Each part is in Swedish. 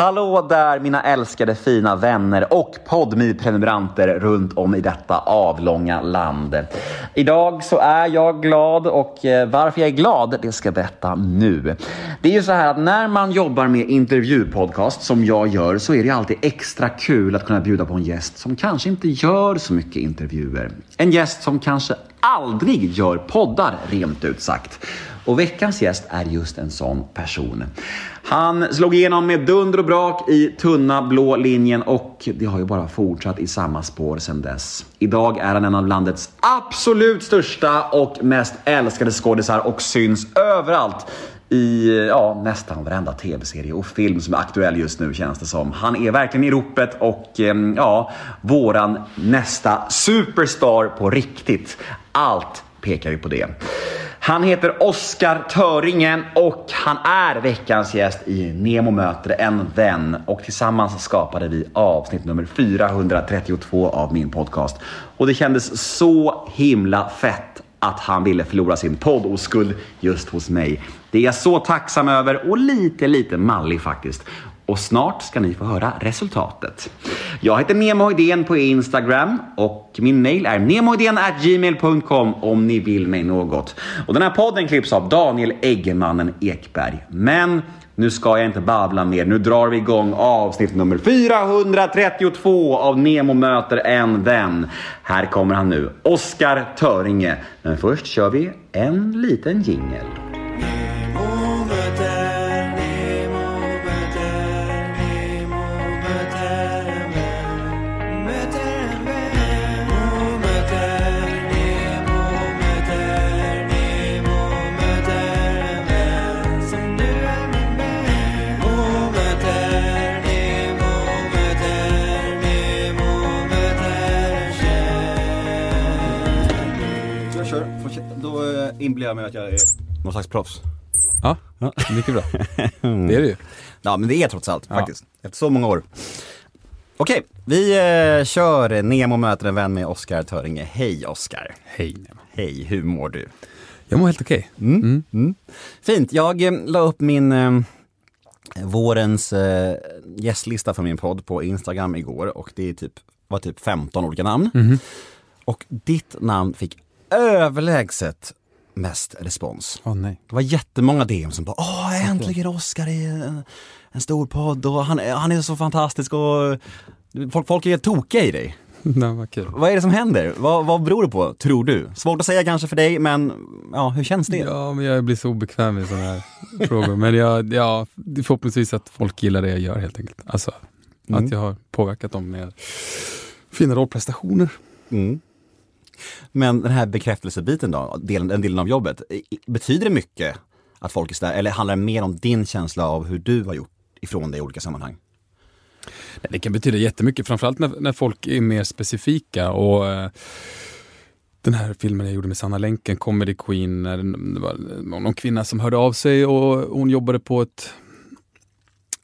Hallå där mina älskade fina vänner och podmi prenumeranter runt om i detta avlånga land. Idag så är jag glad och eh, varför jag är glad, det ska jag berätta nu. Det är ju så här att när man jobbar med intervjupodcast som jag gör så är det alltid extra kul att kunna bjuda på en gäst som kanske inte gör så mycket intervjuer. En gäst som kanske aldrig gör poddar rent ut sagt. Och veckans gäst är just en sån person. Han slog igenom med dunder och brak i tunna blå linjen och det har ju bara fortsatt i samma spår sedan dess. Idag är han en av landets absolut största och mest älskade skådisar och syns överallt i ja, nästan varenda tv-serie och film som är aktuell just nu känns det som. Han är verkligen i ropet och ja, våran nästa superstar på riktigt. Allt pekar ju på det. Han heter Oskar Töringen och han är veckans gäst i Nemo möter en vän. Och tillsammans skapade vi avsnitt nummer 432 av min podcast. Och det kändes så himla fett att han ville förlora sin poddoskuld just hos mig. Det är jag så tacksam över och lite, lite mallig faktiskt och snart ska ni få höra resultatet. Jag heter Nemo Idén på Instagram och min mail är gmail.com om ni vill mig något. Och den här podden klipps av Daniel Eggemannen Ekberg. Men nu ska jag inte babbla mer. Nu drar vi igång avsnitt nummer 432 av Nemo möter en vän. Här kommer han nu, Oskar Töringe. Men först kör vi en liten jingel. Inbillar jag mig att jag är någon slags proffs. Ja, ja. mycket bra. Det är det ju. Ja, men det är trots allt faktiskt. Efter så många år. Okej, vi eh, kör Nemo möter en vän med Oskar Töringe. Hej Oskar! Hej Nemo! Hej, hur mår du? Jag mår helt okej. Okay. Mm. Mm. Mm. Fint, jag eh, la upp min eh, vårens eh, gästlista för min podd på Instagram igår och det är typ, var typ 15 olika namn. Mhm. Och ditt namn fick överlägset mest respons. Oh, nej. Det var jättemånga DM som bara Åh, äntligen Oscar i en, en stor podd och han, han är så fantastisk och folk, folk är tokiga i dig. Nej, vad, kul. vad är det som händer? Vad, vad beror det på, tror du? Svårt att säga kanske för dig, men ja, hur känns det? Ja, men jag blir så obekväm i sådana här frågor. Men jag, ja, förhoppningsvis att folk gillar det jag gör helt enkelt. Alltså, mm. att jag har påverkat dem med fina rollprestationer. Mm. Men den här bekräftelsebiten då, delen, den delen av jobbet, betyder det mycket att folk är sådär, eller handlar det mer om din känsla av hur du har gjort ifrån dig i olika sammanhang? Det kan betyda jättemycket, framförallt när, när folk är mer specifika. och eh, den här filmen jag gjorde med Sanna Länken, Comedy Queen, det var någon kvinna som hörde av sig och hon jobbade på ett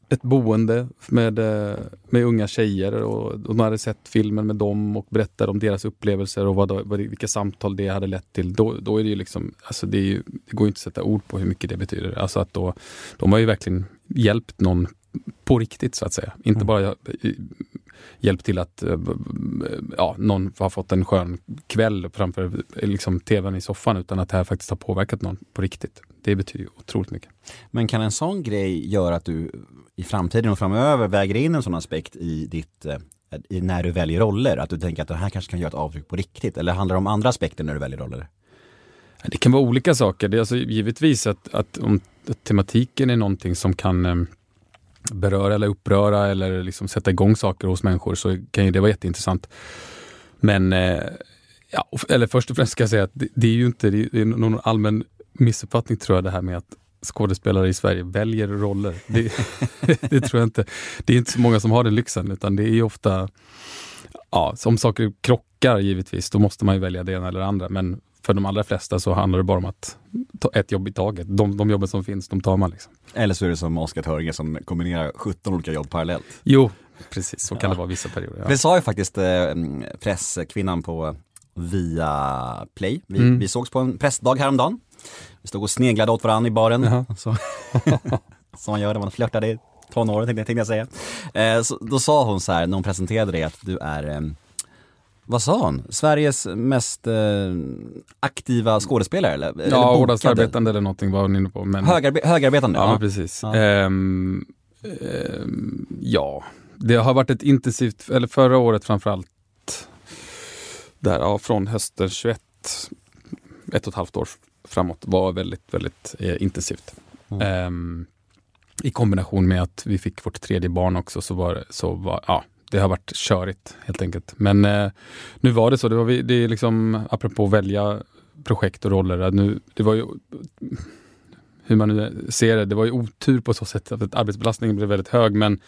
ett boende med, eh, med unga tjejer och, och de hade sett filmen med dem och berättade om deras upplevelser och vad, vad, vilka samtal det hade lett till. Då, då är det ju liksom, alltså det, ju, det går inte att sätta ord på hur mycket det betyder. Alltså att då, de har ju verkligen hjälpt någon på riktigt så att säga. Inte mm. bara hjälpt till att eh, ja, någon har fått en skön kväll framför liksom, tvn i soffan utan att det här faktiskt har påverkat någon på riktigt. Det betyder otroligt mycket. Men kan en sån grej göra att du i framtiden och framöver väger in en sån aspekt i ditt eh, i när du väljer roller? Att du tänker att det här kanske kan göra ett avtryck på riktigt? Eller handlar det om andra aspekter när du väljer roller? Det kan vara olika saker. Det är alltså givetvis att, att om att tematiken är någonting som kan eh, beröra eller uppröra eller liksom sätta igång saker hos människor så kan ju det vara jätteintressant. Men, eh, ja, eller först och främst ska jag säga att det, det är ju inte det är någon allmän missuppfattning tror jag det här med att skådespelare i Sverige väljer roller. Det, det, tror jag inte. Det är inte så många som har den lyxen utan det är ofta, ja, om saker krockar givetvis, då måste man ju välja det ena eller det andra. Men för de allra flesta så handlar det bara om att ta ett jobb i taget. De, de jobben som finns, de tar man liksom. Eller så är det som Oskar Törge som kombinerar 17 olika jobb parallellt. Jo, precis så kan det vara vissa perioder. Ja. Det sa ju faktiskt eh, presskvinnan på Via Play. Vi, Mm. vi sågs på en pressdag häromdagen. Vi stod och sneglade åt varandra i baren. Jaha. Så, som man gör när man flörtade i tonåren tänkte, tänkte jag säga. Eh, så, då sa hon så här när hon presenterade dig att du är eh, vad sa hon? Sveriges mest eh, aktiva skådespelare eller? eller Ja, bokade? hårdast arbetande eller någonting var hon inne på. Men, Högarbe högarbetande? ja, Ja, precis. Ja. Ehm, ehm, ja, det har varit ett intensivt, eller förra året framförallt, där, ja, från hösten 21, ett och ett halvt år framåt, var väldigt, väldigt eh, intensivt. Mm. Ehm, I kombination med att vi fick vårt tredje barn också, så var, så var ja, det har varit körigt helt enkelt. Men eh, nu var det så, det, var vi, det är liksom, apropå att välja projekt och roller, nu, det var ju hur man nu ser det, det var ju otur på så sätt att arbetsbelastningen blev väldigt hög men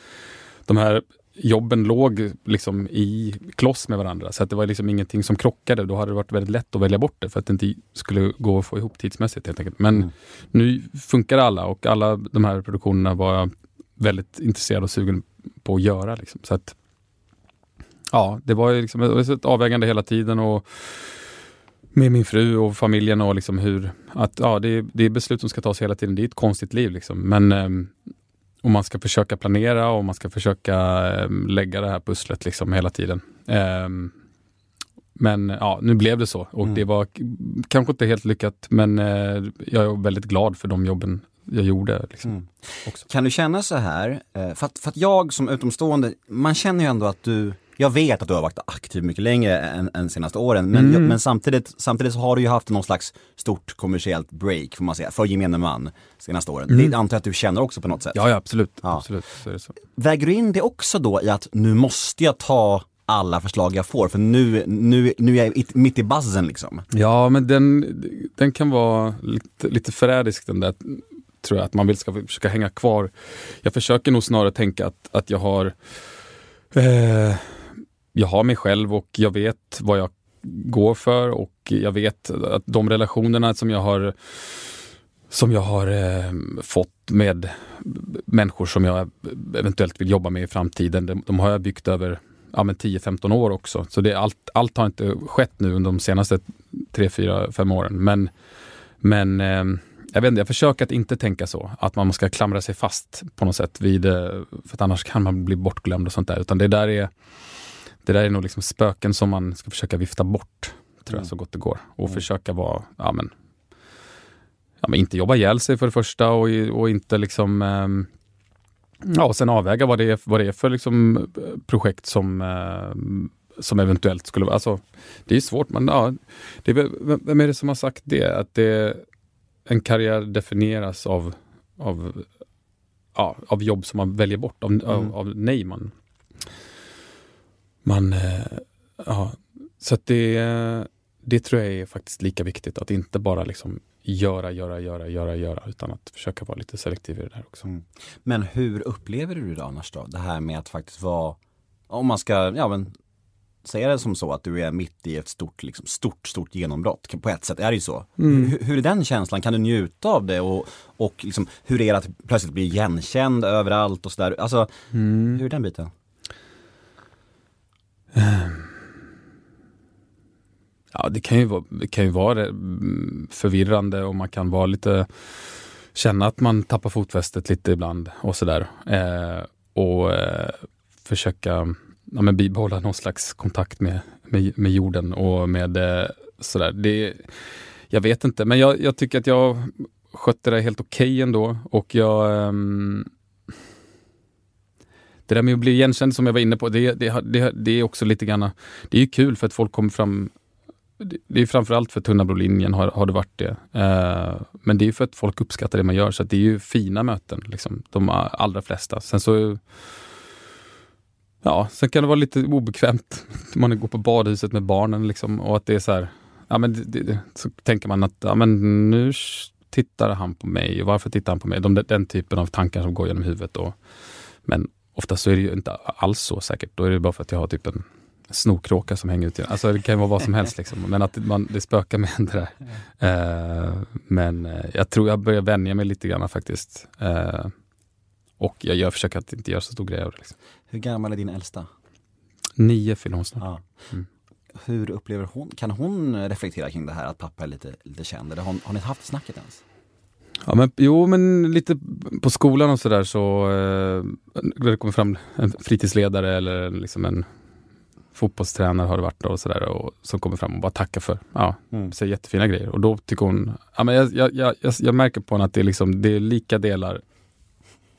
de här jobben låg liksom i kloss med varandra så att det var liksom ingenting som krockade. Då hade det varit väldigt lätt att välja bort det för att det inte skulle gå att få ihop tidsmässigt helt enkelt. Men Mm. nu funkar alla och alla de här produktionerna var jag väldigt intresserad och sugen på att göra. Liksom. Så att, ja, det var liksom ett avvägande hela tiden och med min fru och familjen och liksom hur, att ja, det, är- det är beslut som ska tas hela tiden. Det är ett konstigt liv liksom. Men ehm, och man ska försöka planera och man ska försöka ehm, lägga det här pusslet liksom hela tiden. Ehm, men ja, nu blev det så och Mm. det var kanske inte helt lyckat men eh, jag är väldigt glad för de jobben jag gjorde. Liksom. Mm. Kan du känna så här, eh, för att, för att jag som utomstående, man känner ju ändå att du, jag vet att du har varit aktiv mycket längre än, än senaste åren, men, Mm. men samtidigt, samtidigt så har du ju haft någon slags stort kommersiellt break, får man säga, för gemene man senaste åren. Mm. Det antar jag att du känner också på något sätt. Ja, ja absolut. Ja. absolut så. Väger du in det också då i att nu måste jag ta alla förslag jag får, för nu, nu, nu är jag mitt i buzzen liksom. Ja, men den, den kan vara lite, lite förrädisk den där, tror jag, att man vill ska försöka hänga kvar. Jag försöker nog snarare tänka att, att jag har eh, jag har mig själv och jag vet vad jag går för och jag vet att de relationerna som jag har som jag har eh, fått med människor som jag eventuellt vill jobba med i framtiden, de, de har jag byggt över ja, 10-15 år också. Så det allt, allt har inte skett nu under de senaste 3, 4, 5 åren. Men, men eh, jag vet inte, jag försöker att inte tänka så. Att man ska klamra sig fast på något sätt vid, eh, för att annars kan man bli bortglömd och sånt där. Utan det där är, det där är nog liksom spöken som man ska försöka vifta bort, tror jag, Mm. så gott det går. Och Mm. försöka vara, ja men, ja, men inte jobba ihjäl sig för det första och, och inte liksom ehm, Ja, och sen avväga vad det är, vad det är för liksom, eh, projekt som, eh, som eventuellt skulle vara... Alltså, det är svårt, men ja, det är, vem är det som har sagt det? Att det, en karriär definieras av, av, ja, av jobb som man väljer bort, av, Mm. av, av nej man... man eh, ja, så att det, det tror jag är faktiskt lika viktigt, att inte bara liksom göra, göra, göra, göra, göra, utan att försöka vara lite selektiv i det där också. Mm. Men hur upplever du det annars då? Det här med att faktiskt vara, om man ska, ja men säga det som så att du är mitt i ett stort, liksom, stort, stort genombrott. På ett sätt är det ju så. Mm. Hur, hur är den känslan? Kan du njuta av det? Och, och liksom, hur är det att plötsligt bli igenkänd överallt och sådär? Alltså, hur är den biten? Ehm. Ja, det kan ju vara, det kan ju vara eh, förvirrande och man kan vara lite känna att man tappar fotfästet lite ibland och sådär. Eh, och eh, försöka ja, men bibehålla någon slags kontakt med, med, med jorden och med eh, sådär. Det, jag vet inte, men jag, jag tycker att jag skötte det helt okej ändå och jag ehm, det där med att bli igenkänd som jag var inne på, det, det, det, det är också lite grann, det är ju kul för att folk kommer fram det det är framförallt för Tunna blå linjen har, har det varit det. Eh, men det är för att folk uppskattar det man gör, så att det är ju fina möten, liksom, de allra flesta. Sen så Ja, sen kan det vara lite obekvämt. Man går på badhuset med barnen liksom, och att det är så här, ja men det, det, så tänker man att, ja men nu tittar han på mig, och varför tittar han på mig? De, den typen av tankar som går genom huvudet. Och, men oftast så är det ju inte alls så säkert. Då är det bara för att jag har typ en snorkråka som hänger ute. Alltså det kan ju vara vad som helst liksom. Men att man, det spökar med det där. Eh, men eh, jag tror jag börjar vänja mig lite grann faktiskt. Eh, och jag, jag försöker att inte göra så stor grej av det. Liksom. Hur gammal är din äldsta? Nio fyller hon snart. Ja. Mm. Hur upplever hon, kan hon reflektera kring det här att pappa är lite, lite känd? Eller har, har ni haft snacket ens? Ja, men, jo, men lite på skolan och sådär så, eh, det kommer fram en fritidsledare eller liksom en fotbollstränare har det varit och sådär och som kommer fram och bara tackar för, ja, Mm. säger jättefina grejer och då tycker hon, ja men jag, jag, jag, jag, jag märker på henne att det är liksom, det är lika delar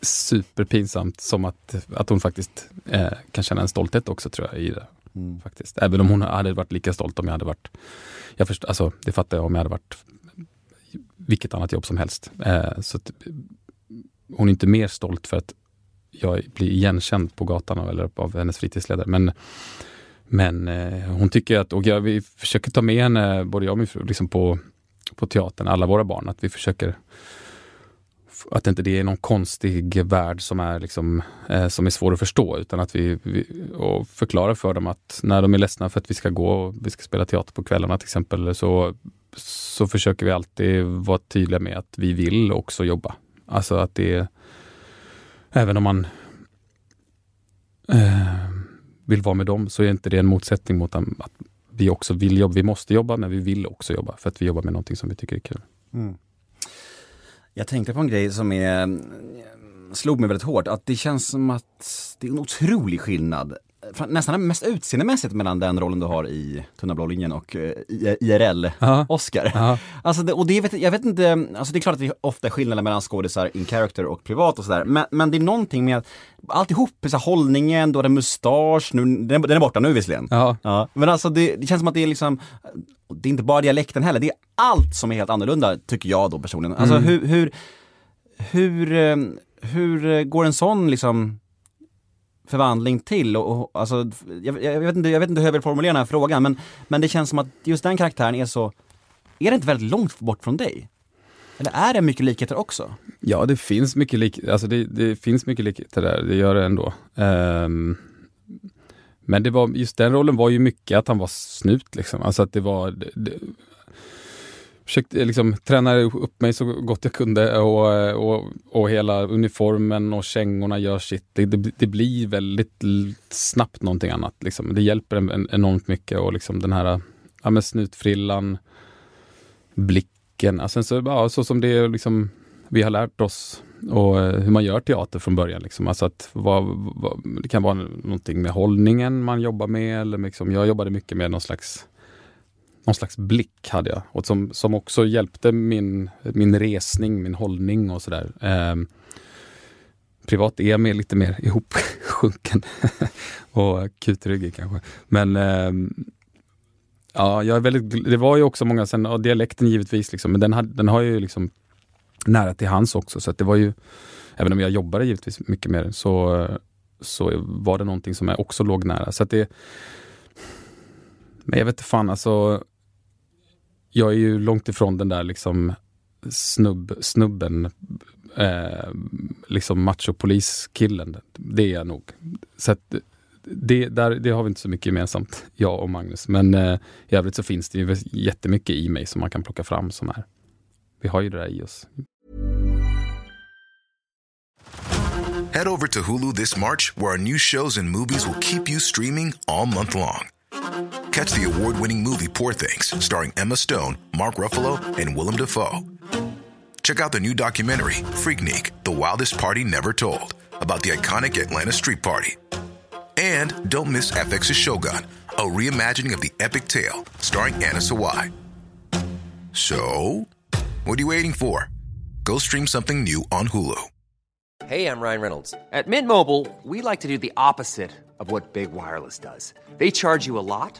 superpinsamt som att, att hon faktiskt eh, kan känna en stolthet också tror jag i det. Mm. Faktiskt. Även om hon hade varit lika stolt om jag hade varit, jag först, alltså, det fattar jag om jag hade varit vilket annat jobb som helst. Eh, så att, hon är inte mer stolt för att jag blir igenkänd på gatan eller av hennes fritidsledare. Men, men eh, hon tycker att, och jag, vi försöker ta med henne, både jag och min fru, liksom på, på teatern, alla våra barn, att vi försöker att inte det är någon konstig värld som är, liksom, eh, som är svår att förstå utan att vi, vi och förklarar för dem att när de är ledsna för att vi ska gå och vi ska spela teater på kvällarna till exempel så, så försöker vi alltid vara tydliga med att vi vill också jobba. Alltså att det är, även om man eh, vill vara med dem så är inte det en motsättning mot att vi också vill jobba. Vi måste jobba men vi vill också jobba för att vi jobbar med någonting som vi tycker är kul. Mm. Jag tänkte på en grej som är, slog mig väldigt hårt, att det känns som att det är en otrolig skillnad, nästan mest utseendemässigt mellan den rollen du har i Tunna blå linjen och eh, I- IRL, Ja. Oscar. Ja. Alltså det, och det, vet, jag vet inte, alltså det är klart att det är ofta skillnader mellan skådisar in character och privat och sådär, men, men det är någonting med alltihop, så här, hållningen, du har en mustasch, nu, den, är- den är borta nu visserligen. Ja. Ja, men alltså det, det känns som att det är liksom, det är inte bara dialekten heller, det är allt som är helt annorlunda tycker jag då personligen. Alltså Mm. hur, hur, hur, eh, hur går en sån liksom förvandling till? Och, och, alltså, jag, jag, vet inte, jag vet inte hur jag vill formulera den här frågan, men, men det känns som att just den karaktären är så, är det inte väldigt långt bort från dig? Eller är det mycket likheter också? Ja, det finns mycket lik, alltså det, det finns mycket likheter där, det gör det ändå. Um, men det var, just den rollen var ju mycket att han var snut liksom. Alltså att det var, det, försökte eh, liksom träna upp mig så gott jag kunde och, eh, och, och hela uniformen och kängorna gör sitt. Det, det, det blir väldigt snabbt någonting annat. Liksom. Det hjälper en, en, enormt mycket och liksom den här ja, med snutfrillan, blicken, alltså så, ja, så som det är liksom vi har lärt oss och eh, hur man gör teater från början. Liksom. Alltså att vad, vad, det kan vara någonting med hållningen man jobbar med. Eller liksom, jag jobbade mycket med någon slags, någon slags blick hade jag. Och som, som också hjälpte min, min resning, min hållning och sådär. Ehm, privat är jag mer, lite mer ihopsjunken och kutryggig kanske. Men ehm, ja, jag är väldigt, det var ju också många, sen, och dialekten givetvis, liksom, men den, hade, den har ju liksom nära till hans också. Så att det var ju, även om jag jobbade givetvis mycket mer så, så var det någonting som jag också låg nära. Så att det, men jag vet inte fan alltså, jag är ju långt ifrån den där liksom snubb, snubben, eh, liksom machopoliskillen. Det är jag nog. Så att det, där, det har vi inte så mycket gemensamt, jag och Magnus. Men eh, i övrigt så finns det ju jättemycket i mig som man kan plocka fram som är vi har ju det där i oss. Head over to Hulu this March, where our new shows and movies will keep you streaming all month long. Catch the award winning movie Poor Things, starring Emma Stone, Mark Ruffalo, and Willem Dafoe. Check out the new documentary, Freaknik The Wildest Party Never Told, about the iconic Atlanta Street Party. And don't miss FX's Shogun, a reimagining of the epic tale, starring Anna Sawai. So, what are you waiting for? Go stream something new on Hulu. Hey, I'm Ryan Reynolds. At Mint Mobile, we like to do the opposite of what Big Wireless does. They charge you a lot,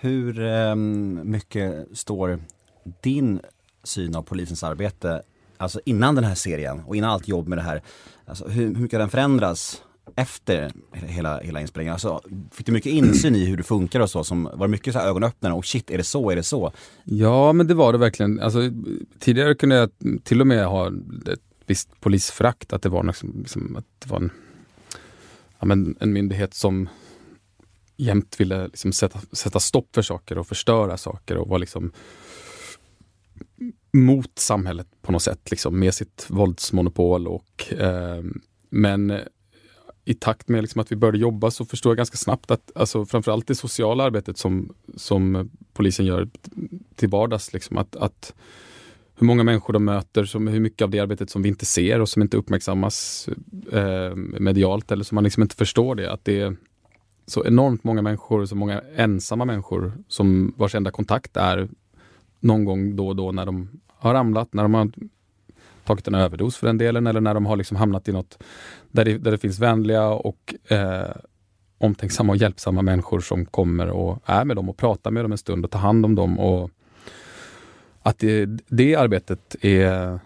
Hur eh, mycket står din syn av polisens arbete, alltså innan den här serien och innan allt jobb med det här, alltså hur, hur mycket den förändras efter hela, hela inspelningen? Alltså, fick du mycket insyn i hur det funkar och så? Som, var det mycket så här ögonöppnare? Och shit, är det så? Är det så? Ja, men det var det verkligen. Alltså, tidigare kunde jag till och med ha ett visst polisfrakt, att det var, liksom, liksom, att det var en, ja, men en myndighet som jämt ville liksom sätta, sätta stopp för saker och förstöra saker och var liksom mot samhället på något sätt, liksom, med sitt våldsmonopol. Och, eh, men i takt med liksom att vi började jobba så förstod jag ganska snabbt att alltså, framförallt det sociala arbetet som, som polisen gör till vardags, liksom, att, att hur många människor de möter, som, hur mycket av det arbetet som vi inte ser och som inte uppmärksammas eh, medialt eller som man liksom inte förstår det. Att det så enormt många människor, så många ensamma människor som vars enda kontakt är någon gång då och då när de har ramlat, när de har tagit en överdos för den delen eller när de har liksom hamnat i något där det, där det finns vänliga och eh, omtänksamma och hjälpsamma människor som kommer och är med dem och pratar med dem en stund och tar hand om dem. Och att det, det arbetet är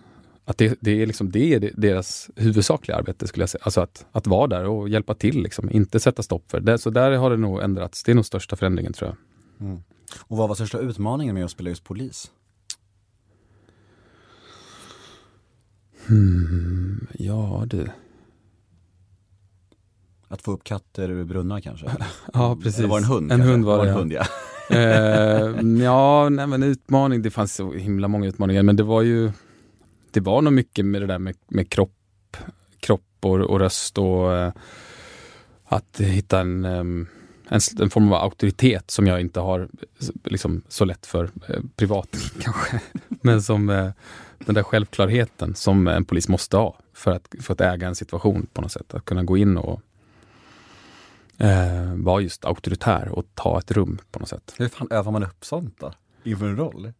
att det, det, är liksom, det är deras huvudsakliga arbete, skulle jag säga. Alltså att, att vara där och hjälpa till, liksom. inte sätta stopp för det. Så där har det nog ändrats. Det är nog största förändringen tror jag. Mm. Och vad var största utmaningen med att spela just polis? Hmm, ja du. Att få upp katter ur brunnar kanske? ja precis. Eller var det en hund? En kanske? hund var det, en ja. hund, ja. eh, ja, nej men utmaning, det fanns så himla många utmaningar men det var ju det var nog mycket med det där med, med kropp, kropp och, och röst och eh, att hitta en, ehm, en, en, form av auktoritet som jag inte har liksom, så lätt för eh, privat kanske. Men som eh, den där självklarheten som en polis måste ha för att, för att äga en situation på något sätt. Att kunna gå in och eh, vara just auktoritär och ta ett rum på något sätt. Hur fan övar man upp sånt då? Inför en roll?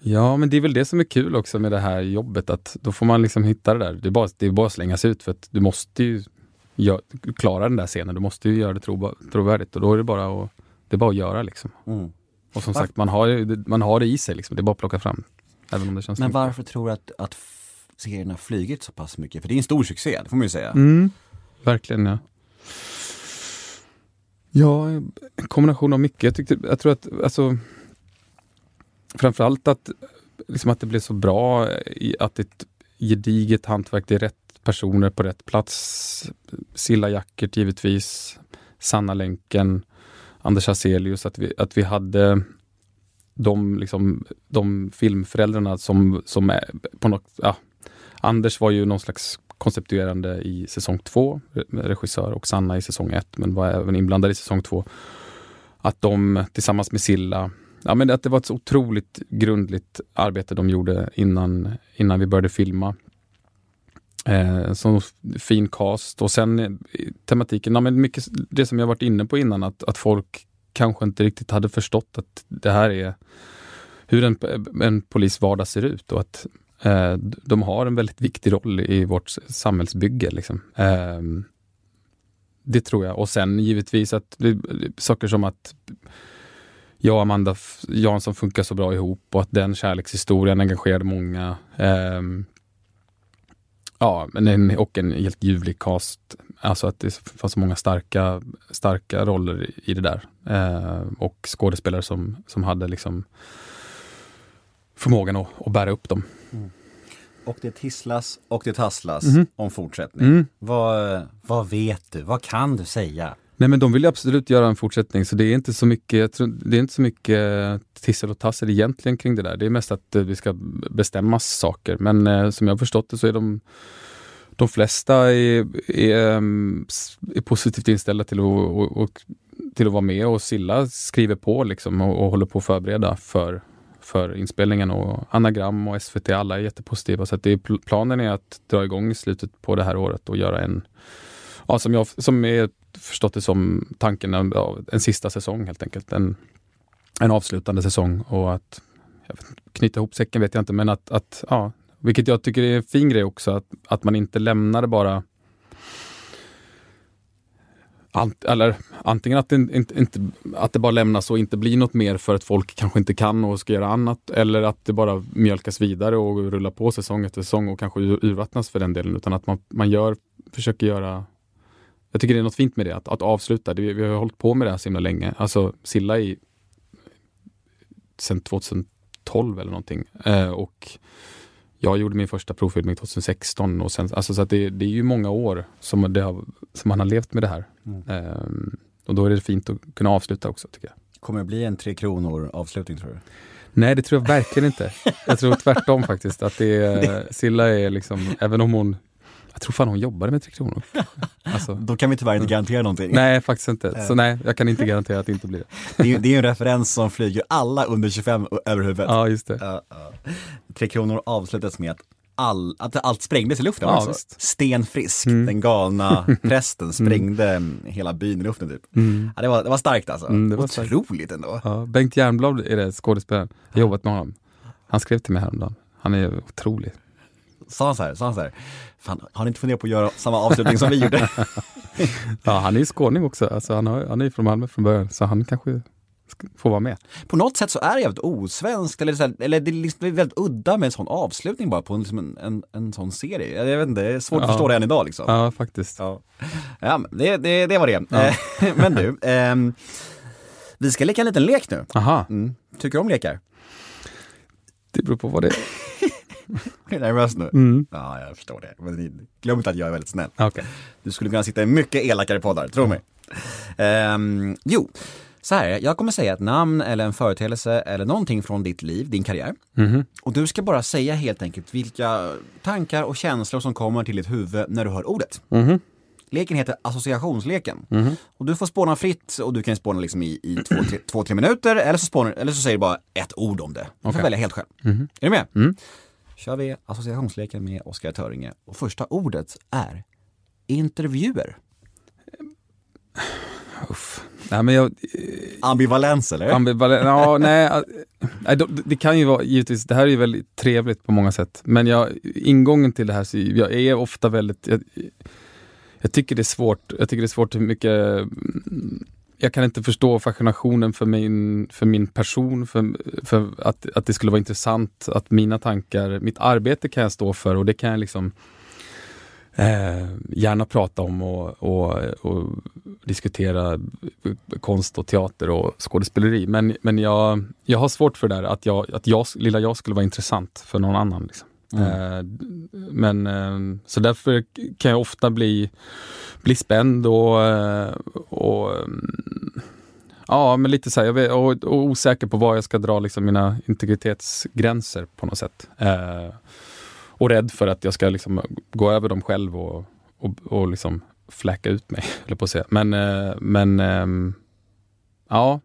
Ja, men det är väl det som är kul också med det här jobbet, att då får man liksom hitta det där. Det är bara, det är bara att slänga sig ut för att du måste ju gör, klara den där scenen. Du måste ju göra det tro, trovärdigt och då är det bara att, det är bara att göra liksom. Mm. Och som sagt, man har, man har det i sig liksom. Det är bara att plocka fram. Även om det känns Men mycket. varför tror du att, att serien har flygit så pass mycket? För det är en stor succé, det får man ju säga. Mm, verkligen ja. Ja, en kombination av mycket. Jag, tyckte, jag tror att, alltså framförallt att, liksom att det blev så bra, i, att ett gediget hantverk, det är rätt personer på rätt plats. Silla Jackert givetvis, Sanna Länken, Anders Hazelius, att vi, att vi hade de, liksom, de filmföräldrarna som, som är på något, ja, Anders var ju någon slags konceptuerande i säsong två, regissör, och Sanna i säsong ett, men var även inblandad i säsong två. Att de tillsammans med Silla, ja men att det var ett så otroligt grundligt arbete de gjorde innan, innan vi började filma. Eh, så fin cast och sen eh, tematiken, ja, men mycket det som jag varit inne på innan, att, att folk kanske inte riktigt hade förstått att det här är hur en, en polis vardag ser ut och att eh, de har en väldigt viktig roll i vårt samhällsbygge. Liksom. Eh, det tror jag. Och sen givetvis att det, saker som att jag och Amanda Jansson funkar så bra ihop och att den kärlekshistorien engagerade många. Eh, ja, men en, och en helt ljuvlig cast. Alltså att det fanns så många starka, starka roller i det där. Eh, och skådespelare som, som hade liksom förmågan att, att bära upp dem. Mm. Och det tisslas och det tasslas Mhm. om fortsättning. Mm. Vad, vad vet du? Vad kan du säga? Nej men de vill ju absolut göra en fortsättning så det är inte så mycket, jag tror, det är inte så mycket eh, tissel och tassel egentligen kring det där. Det är mest att eh, vi ska bestämma saker. Men eh, som jag har förstått det så är de de flesta är, är, ehm, är positivt inställda till att, och, och, till att vara med och Silla skriver på liksom och, och håller på att förbereda för, för inspelningen. Och Anagram och SVT, alla är jättepositiva. Så att det är, planen är att dra igång i slutet på det här året och göra en, ja, som jag som är förstått det som tanken, en, en sista säsong helt enkelt. En, en avslutande säsong och att vet, knyta ihop säcken vet jag inte, men att, att ja, vilket jag tycker är en fin grej också, att, att man inte lämnar det bara Ant, eller antingen att det, inte, inte, att det bara lämnas och inte blir något mer för att folk kanske inte kan och ska göra annat. Eller att det bara mjölkas vidare och rullar på säsong efter säsong och kanske urvattnas för den delen. Utan att man, man gör, försöker göra jag tycker det är något fint med det, att, att avsluta. Det, vi har hållit på med det här så himla länge. Alltså Silla i sen 2012 eller någonting. Eh, och jag gjorde min första provfilmning 2016 och sen, alltså så det, det är ju många år som, har, som man har levt med det här. Eh, och då är det fint att kunna avsluta också tycker jag. Kommer det bli en Tre Kronor avslutning tror du? Nej, det tror jag verkligen inte. Jag tror tvärtom faktiskt. Att det är, Silla är liksom, även om hon, jag tror fan hon jobbade med Tre Kronor. Alltså, Då kan vi tyvärr inte garantera någonting. nej, faktiskt inte. Så nej, jag kan inte garantera att det inte blir det. Det är det är en referens som flyger alla under 25 över huvudet. Ja, just det. Ja, ja. Tre Kronor avslutas med att, all, att allt sprängdes i luften. Ja, alltså. visst. Mm. Den galna prästen, sprängde hela byn i luften typ. Ja, det, var, det var starkt alltså. Mm, det var starkt. Otroligt ändå. Ja, Bengt Jernblad är det, skådespelaren. Jag har jobbat med honom. Han skrev till mig häromdagen. Han är otrolig. Sa han så här, sa han så här, fan har ni inte funderat på att göra samma avslutning som vi gjorde? Ja, han är ju skåning också. Alltså, han, har, han är ju från Malmö från början, så han kanske får vara med. på något sätt så är det jävligt osvenskt, eller, så här, eller det är liksom väldigt udda med en sån avslutning bara på en, liksom en, en, en sån serie. Jag vet inte, det är svårt att Ja. förstå det än idag liksom. Ja, faktiskt. Ja, ja det, det, det var det. Eh, men du, ehm, vi ska leka en liten lek nu. Aha, Mm. Tycker du om lekar? det beror på vad det är. Är du nervös nu? Mm. Ja, jag förstår det. Men glöm inte att jag är väldigt snäll. Okej. Du skulle kunna sitta i mycket elakare poddar, tro mig. Ehm, jo, så här, jag kommer säga ett namn eller en företeelse eller någonting från ditt liv, din karriär. Mhm. Och du ska bara säga helt enkelt vilka tankar och känslor som kommer till ditt huvud när du hör ordet. Mhm. Leken heter associationsleken. Och du får spåna fritt och du kan spåna liksom i, i två, tre, två, tre minuter eller så, spånar, eller så säger du bara ett ord om det. Du får Okej. välja helt själv. Är du med? Kör vi associationsleken med Oskar Töringe. Och första ordet är intervjuer. Uff. Nej, men jag, Ambivalens eller? Ambivalen- ja, nej, det kan ju vara, givetvis, det här är ju väldigt trevligt på många sätt. Men jag, ingången till det här, så jag är ofta väldigt, jag, jag tycker det är svårt, jag tycker det är svårt hur mycket, mm, jag kan inte förstå fascinationen för min, för min person, för, för att, att det skulle vara intressant, att mina tankar, mitt arbete kan jag stå för och det kan jag liksom eh, gärna prata om och, och, och diskutera konst och teater och skådespeleri. Men, men jag, jag har svårt för det där, att, jag, att jag, lilla jag skulle vara intressant för någon annan. Liksom. Mm. Eh, men, eh, så därför kan jag ofta bli, bli spänd och, eh, och mm, Ja, men lite så här, jag vet, och, och osäker på var jag ska dra liksom mina integritetsgränser på något sätt. Eh, och rädd för att jag ska liksom gå över dem själv och, och, och liksom fläcka ut mig, eller på att säga. Men, eh, men ehm, ja,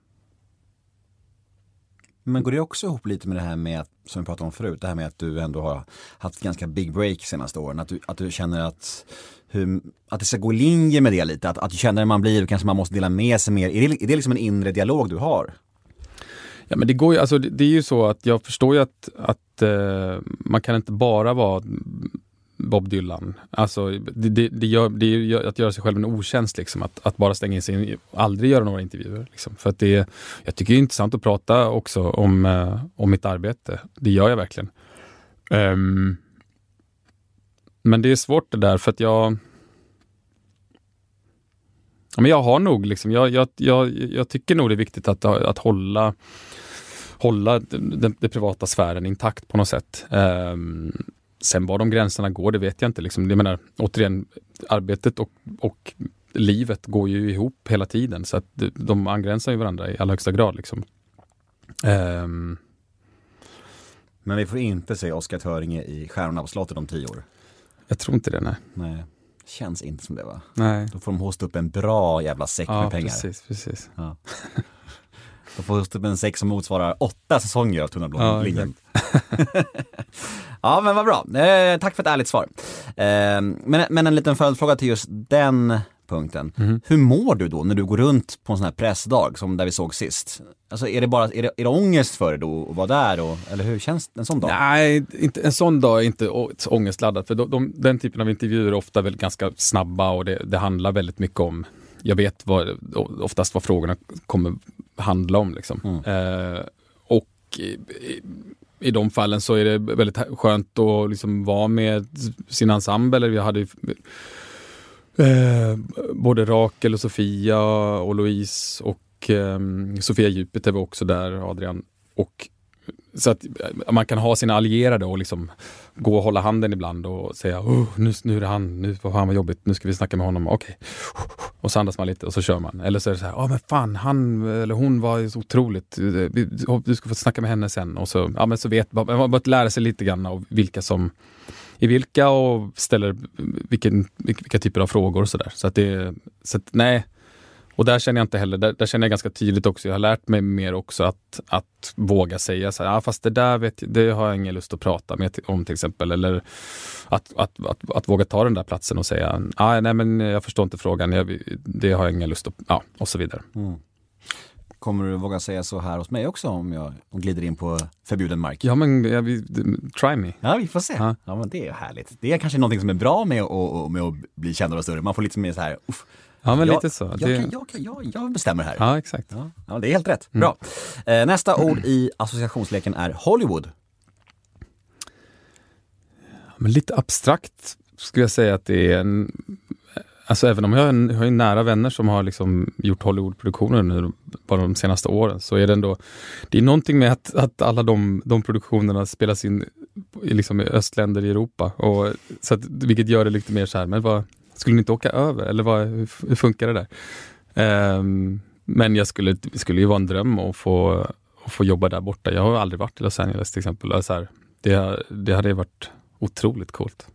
men går det också ihop lite med det här med, som vi pratade om förut, det här med att du ändå har haft ganska big break senaste åren. Att du, att du känner att, hur, att det ska gå i linje med det lite, att, att du känner när man blir, kanske man måste dela med sig mer. Är det, är det liksom en inre dialog du har? Ja, men det, går ju, alltså, det, det är ju så att jag förstår ju att, att eh, man kan inte bara vara Bob Dylan. Alltså, det, det, det, gör, det är ju att göra sig själv en otjänst, liksom, att, att bara stänga in sig och aldrig göra några intervjuer. Liksom. För att det, jag tycker det är intressant att prata också om, eh, om mitt arbete. Det gör jag verkligen. Um, men det är svårt det där för att jag Ja, men jag har nog, liksom, jag, jag, jag, jag tycker nog det är viktigt att, att hålla, hålla den, den privata sfären intakt på något sätt. Um, sen var de gränserna går, det vet jag inte. Liksom. Jag menar, återigen, arbetet och, och livet går ju ihop hela tiden så att de- angränsar ju varandra i allra högsta grad. Liksom. Ehm, Men vi får inte se Oskar Töringe i Stjärnorna på slottet om tio år. jag tror inte det, nej. Nej, känns inte som det va? nej. Då får de hosta upp en bra jävla säck Ja, med pengar. precis, precis. Ja. De får upp en säck som motsvarar åtta säsonger av Tunna blå Ja, linjen. ja men vad bra, eh, tack för ett ärligt svar. Eh, men, men en liten följdfråga till just den punkten. Mhm. Hur mår du då när du går runt på en sån här pressdag som där vi såg sist? Alltså är det bara, är det, är det ångest för dig då att vara där och, eller hur känns en sån dag? Nej, inte, en sån dag är inte ångestladdad. För de, de, den typen av intervjuer är ofta väldigt ganska snabba och det, det handlar väldigt mycket om jag vet vad, oftast vad frågorna kommer handla om. Liksom. Mm. Eh, och i, i, de fallen så är det väldigt skönt att liksom vara med sin ensemble. Vi hade ju, eh, både Rakel och Sofia och Louise och eh, Sofia Jupiter var också där, Adrian. Och så att eh, man kan ha sina allierade och liksom gå och hålla handen ibland och säga oh, nu, nu är det han, nu var han vad jobbigt, nu ska vi snacka med honom, okej. Och så andas man lite och så kör man. Eller så är det så här, ja oh, men fan, han eller hon var så otroligt, eh, du ska få snacka med henne sen. Och så, ja, men så vet man, man börjat lära sig lite grann av vilka som i vilka och ställer vilken, vilka, vilka typer av frågor och sådär. Så att det, så att, nej. Och där känner jag inte heller, där, där känner jag ganska tydligt också, jag har lärt mig mer också att, att våga säga så här, ja, fast det där vet, jag- det har jag ingen lust att prata med om till exempel. Eller att, att, att, att våga ta den där platsen och säga, ah, nej men jag förstår inte frågan, jag, det har jag ingen lust att, ja, och så vidare. Kommer du våga säga så här hos mig också om jag glider in på förbjuden mark? Ja men, ja, vi, try me. Ja, vi får se. Ja. Ja, men det är härligt. Det är kanske någonting som är bra med, att- med att bli kändare och större. Man får lite mer så här, uff, Ja men jag, lite så. Jag, Det, kan, jag, kan, jag, jag bestämmer här. ja exakt. Ja, ja, det är helt rätt. Bra. Eh, nästa ord i associationsleken är Hollywood. Men lite abstrakt skulle jag säga att det är en... Alltså även om jag har, en, jag har nära vänner som har liksom gjort Hollywoodproduktioner nu bara de senaste åren så är det ändå... Det är någonting med att, att alla de, de produktionerna spelas in i, liksom i östländer i Europa. Och, så att, vilket gör det lite mer så här, men vad, skulle ni inte åka över? Eller vad, hur, funkar det där? Ehm, men jag skulle, det skulle ju vara en dröm att få, att få jobba där borta. Jag har aldrig varit i Los Angeles till exempel. Så här, det, det hade varit otroligt coolt.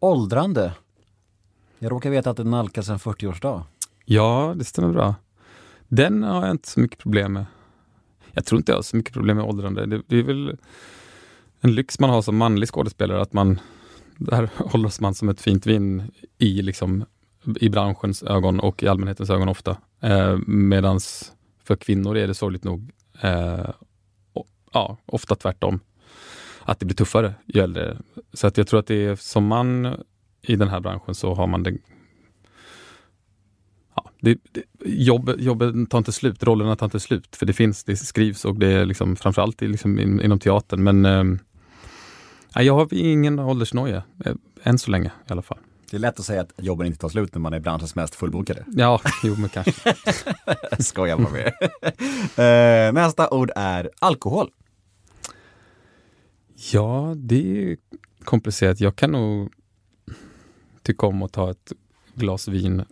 Åldrande. Jag råkar veta att det nalkas en 40-årsdag. Ja, det stämmer bra. Den har jag inte så mycket problem med. Jag tror inte jag har så mycket problem med åldrande. Det, det är väl en lyx man har som manlig skådespelare att man, där hålls man som ett fint vin i, liksom, i branschens ögon och i allmänhetens ögon ofta. Eh, medans för kvinnor är det sorgligt nog eh, och, ja, ofta tvärtom. Att det blir tuffare ju äldre. Så att jag tror att det är som man i den här branschen så har man det ja, det, det, jobb, jobben tar inte slut, rollerna tar inte slut. För det finns, det skrivs och det är liksom, framförallt liksom, in, inom teatern. Men eh, nej, jag har ingen åldersnoja, eh, än så länge i alla fall. Det är lätt att säga att jobben inte tar slut när man är branschens mest fullbokade. Ja, jo men kanske. Skojar bara med er. eh, Nästa ord är alkohol. Ja, det är komplicerat. Jag kan nog tycka om att ta ett glas vin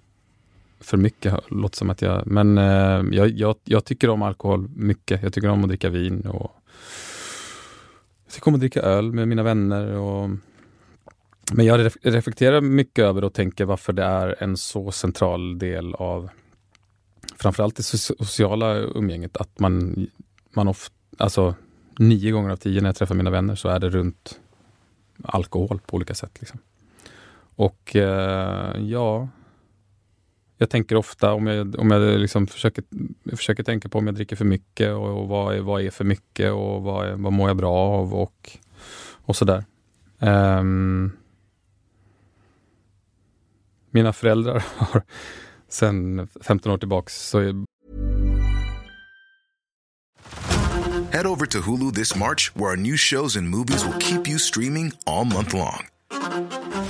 för mycket. Låter som att jag, men eh, jag, jag, jag tycker om alkohol mycket. Jag tycker om att dricka vin och jag tycker om att dricka öl med mina vänner. Och, men jag reflekterar mycket över och tänker varför det är en så central del av framförallt det sociala umgänget. Att man, man ofta, alltså nio gånger av tio när jag träffar mina vänner så är det runt alkohol på olika sätt. Liksom. Och eh, ja, jag tänker ofta om jag, om jag liksom försöker, försöker tänka på om jag dricker för mycket och, och vad, är, vad är för mycket och vad, är, vad mår jag bra av och, och sådär. Um, mina föräldrar har sen 15 år tillbaks så är Head over to Hulu this March, where our new shows and movies will keep you streaming all month long.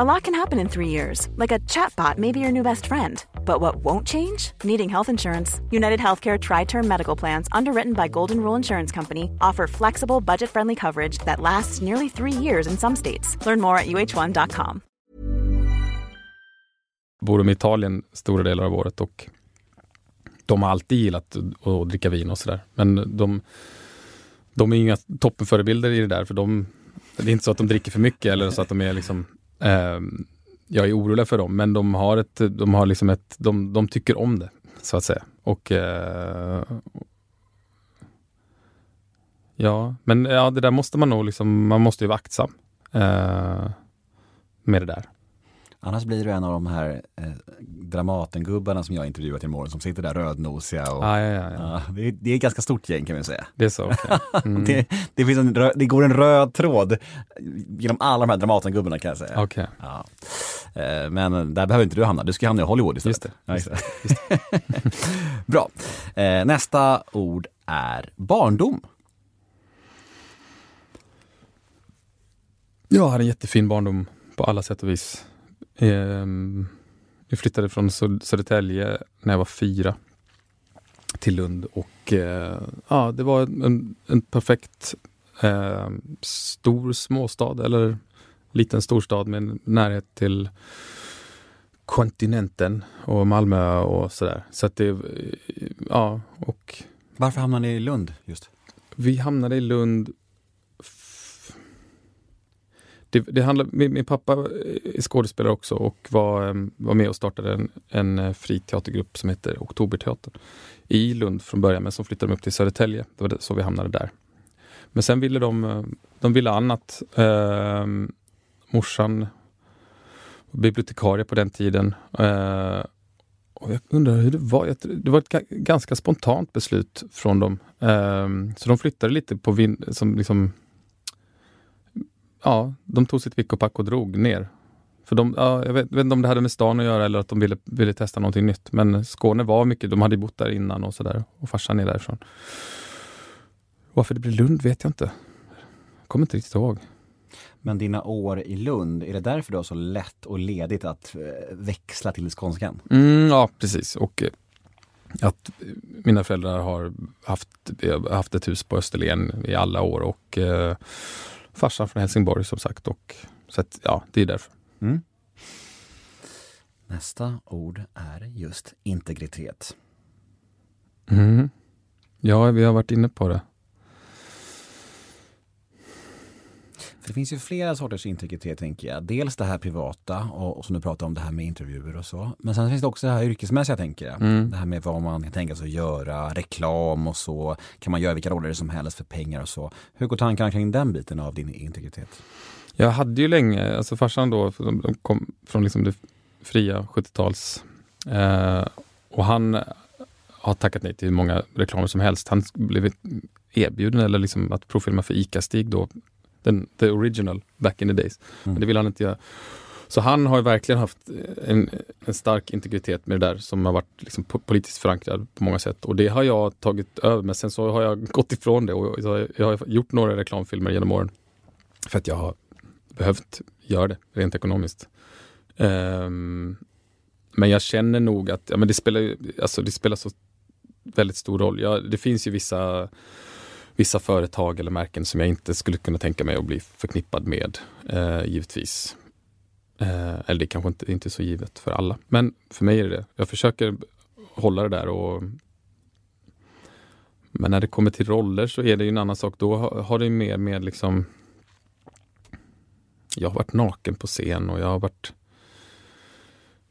A lot can happen in three years, like a chatbot may be your new best friend. But what won't change? Needing health insurance. United Healthcare Tri Term Medical Plans, underwritten by Golden Rule Insurance Company, offer flexible, budget friendly coverage that lasts nearly three years in some states. Learn more at uh1.com. bor de i Italien stora delar av året och de har alltid gillat att, dricka vin och sådär. Men de, de är inga toppenförebilder i det där för de, det är inte så att de dricker för mycket eller så att de är liksom Ehm, jag är orolig för dem, men de har ett, de har liksom ett, de, de tycker om det, så att säga. Och, eh, Ja, men ja, det där måste man nog liksom, man måste ju vara aktsam eh, med det där. Annars blir du en av de här eh, Dramatengubbarna som jag intervjuat i morgon som sitter där rödnosiga. Och, Ah, ja, ja, ja. Ja, det, är, det är ett ganska stort gäng kan vi säga. Det är så, okej. Mm. Det, det, finns en, det går en röd tråd genom alla de här Dramatengubbarna kan jag säga. Okej. Ja. Eh, Men där behöver inte du hamna, du ska hamna i Hollywood istället. Just det, just det. Bra. Eh, Nästa ord är barndom. Jag hade en jättefin barndom på alla sätt och vis. Ehm, vi flyttade från Sö- Södertälje när jag var fyra till Lund och eh, ja, det var en, en perfekt eh, stor småstad eller liten storstad med närhet till kontinenten och Malmö och sådär. Så att det, ja, och Varför hamnade ni i Lund just? vi hamnade i Lund. Det, det handlar, min, min pappa är skådespelare också och var, var med och startade en, en eh, fri teatergrupp som heter Oktoberteatern i Lund från början, men som flyttade upp till Södertälje. Det var det, så vi hamnade där. Men sen ville de, eh, de ville annat. Eh, morsan var bibliotekarie på den tiden. Eh, och jag undrar hur det var. Det var ett ganska spontant beslut från dem. Eh, så de flyttade lite på vind, som liksom Ja, de tog sitt vick och pack och drog ner. För de, ja, jag vet, vet inte om det hade med stan att göra eller att de ville, ville testa någonting nytt. Men Skåne var mycket, de hade ju bott där innan och sådär. Och farsan är därifrån. Varför det blev Lund vet jag inte. Kommer inte riktigt ihåg. Men dina år i Lund, är det därför du har så lätt och ledigt att eh, växla till skånskan? Mm, ja, precis. Och eh, att eh, mina föräldrar har haft, haft ett hus på Österlen i alla år och farsan från Helsingborg som sagt. Och, så att, ja, det är därför. Mm. Nästa ord är just integritet. Mm. Ja, vi har varit inne på det. För det finns ju flera sorters integritet tänker jag. Dels det här privata och, och som du pratar om det här med intervjuer och så. Men sen finns det också det här yrkesmässiga tänker jag. Mm. Det här med vad man kan tänka sig att göra, reklam och så. Kan man göra vilka roller som helst för pengar och så. Hur går tankarna kring den biten av din integritet? Jag hade ju länge, alltså farsan då, de kom från liksom det fria 70-tals eh, och han har tackat nej till hur många reklamer som helst. Han blev erbjuden eller liksom att provfilma för ICA-Stig då, den, the original back in the days. Men det ville han inte göra. Så han har ju verkligen haft en, en stark integritet med det där som har varit liksom po- politiskt förankrad på många sätt. Och det har jag tagit över, men sen så har jag gått ifrån det och jag, har gjort några reklamfilmer genom åren. För att jag har behövt göra det rent ekonomiskt. Ehm, men jag känner nog att ja, men det, spelar, alltså det spelar så väldigt stor roll. Ja, det finns ju vissa, vissa företag eller märken som jag inte skulle kunna tänka mig att bli förknippad med, eh, givetvis. Eh, eller det kanske inte, inte är så givet för alla. Men för mig är det det. Jag försöker hålla det där och men när det kommer till roller så är det ju en annan sak. Då har, har det ju mer med liksom jag har varit naken på scen och jag har varit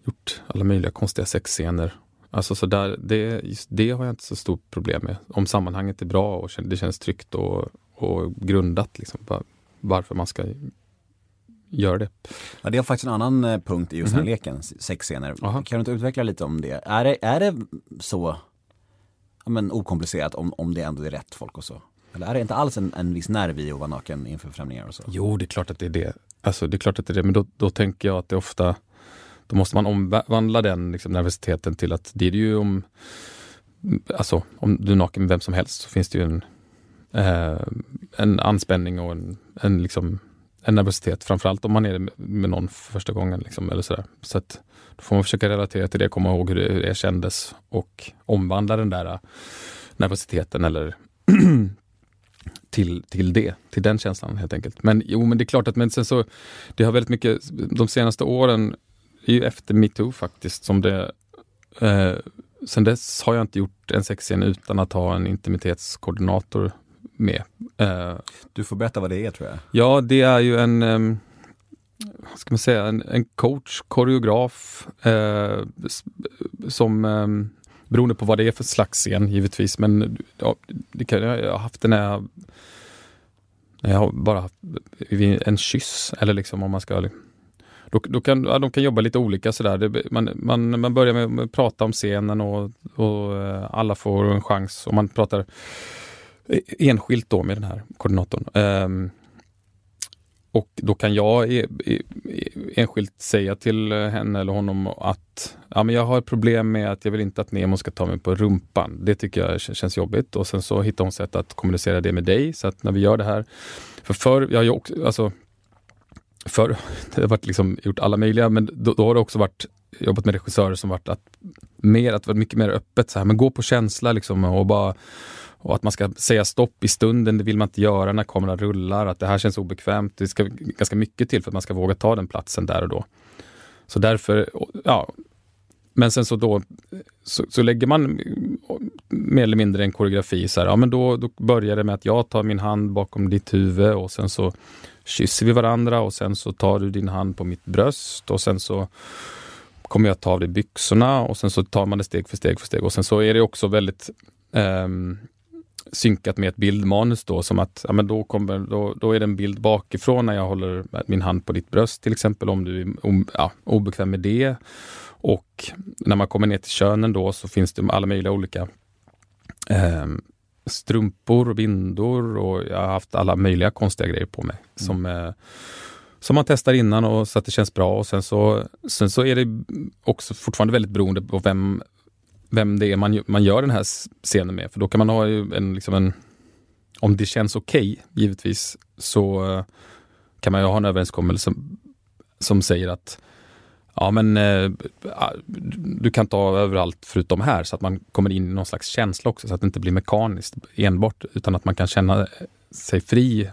gjort alla möjliga konstiga sexscener. Alltså så där, det, just det har jag inte så stort problem med. Om sammanhanget är bra och det känns tryggt och, och grundat, liksom, va- varför man ska göra det. Ja, det är faktiskt en annan eh, punkt i just den här Mhm. leken, sexscener. Aha. Kan du inte utveckla lite om det? Är det, är det så ja, men, okomplicerat om, om det ändå är rätt folk och så? Eller är det inte alls en, en viss nerv i att vara naken inför främlingar och så? Jo, det är klart att det är det. Alltså, det är klart att det är det, men då, då tänker jag att det ofta då måste man omvandla den liksom, nervositeten till att det är det ju om Alltså om du är naken med vem som helst så finns det ju en, eh, en anspänning och en, en, liksom, en nervositet. Framförallt om man är med, med någon för första gången. Liksom, eller sådär. Så att, då får man försöka relatera till det, komma ihåg hur det, hur det kändes och omvandla den där eh, nervositeten eller till, till det, till den känslan helt enkelt. Men jo, men det är klart att men sen så, det har väldigt mycket, de senaste åren, är ju efter metoo faktiskt, som det eh, Sen dess har jag inte gjort en sexscen utan att ha en intimitetskoordinator med. Eh, Du får berätta vad det är tror jag. Ja, det är ju en, um, vad ska man säga, en, en coach, koreograf eh, som ehm, beroende på vad det är för slags scen givetvis. Men ja, det kan, jag har haft jag, när jag har bara haft en kyss. Eller liksom om man ska då, då kan, ja, de kan jobba lite olika sådär. Det, man, man, man börjar med, att prata om scenen och, och eh, alla får en chans. Och man pratar eh, enskilt då med den här koordinatorn. Um, och då kan jag e, e, enskilt säga till henne eller honom att ja, men jag har problem med att jag vill inte att Nemo ska ta mig på rumpan. Det tycker jag känns jobbigt. Och sen så hittar hon sätt att kommunicera det med dig. Så att när vi gör det här. För förr, jag har ju också, alltså, för det har varit liksom gjort alla möjliga, men då, då har det också varit jobbat med regissörer som varit att mer, att vara mycket mer öppet så här, men gå på känsla liksom och bara och att man ska säga stopp i stunden, det vill man inte göra när kameran rullar, att det här känns obekvämt. Det ska ganska mycket till för att man ska våga ta den platsen där och då. Så därför, ja. Men sen så då så, så lägger man mer eller mindre en koreografi. Så här, ja, men då, då börjar det med att jag tar min hand bakom ditt huvud och sen så kysser vi varandra och sen så tar du din hand på mitt bröst och sen så kommer jag ta av dig byxorna och sen så tar man det steg för steg för steg och sen så är det också väldigt eh, synkat med ett bildmanus då som att ja, men då, kommer, då, då är det en bild bakifrån när jag håller min hand på ditt bröst till exempel om du är ja, obekväm med det. Och när man kommer ner till könen då så finns det alla möjliga olika eh, strumpor och bindor och jag har haft alla möjliga konstiga grejer på mig. Mm. Som, eh, som man testar innan och så att det känns bra och sen så, sen så är det också fortfarande väldigt beroende på vem, vem det är man, man gör den här scenen med. För då kan man ha en, liksom en om det känns okej, okay, givetvis, så eh, kan man ju ha en överenskommelse som, som säger att ja men eh, du kan ta överallt förutom här så att man kommer in i någon slags känsla också så att det inte blir mekaniskt enbart utan att man kan känna sig fri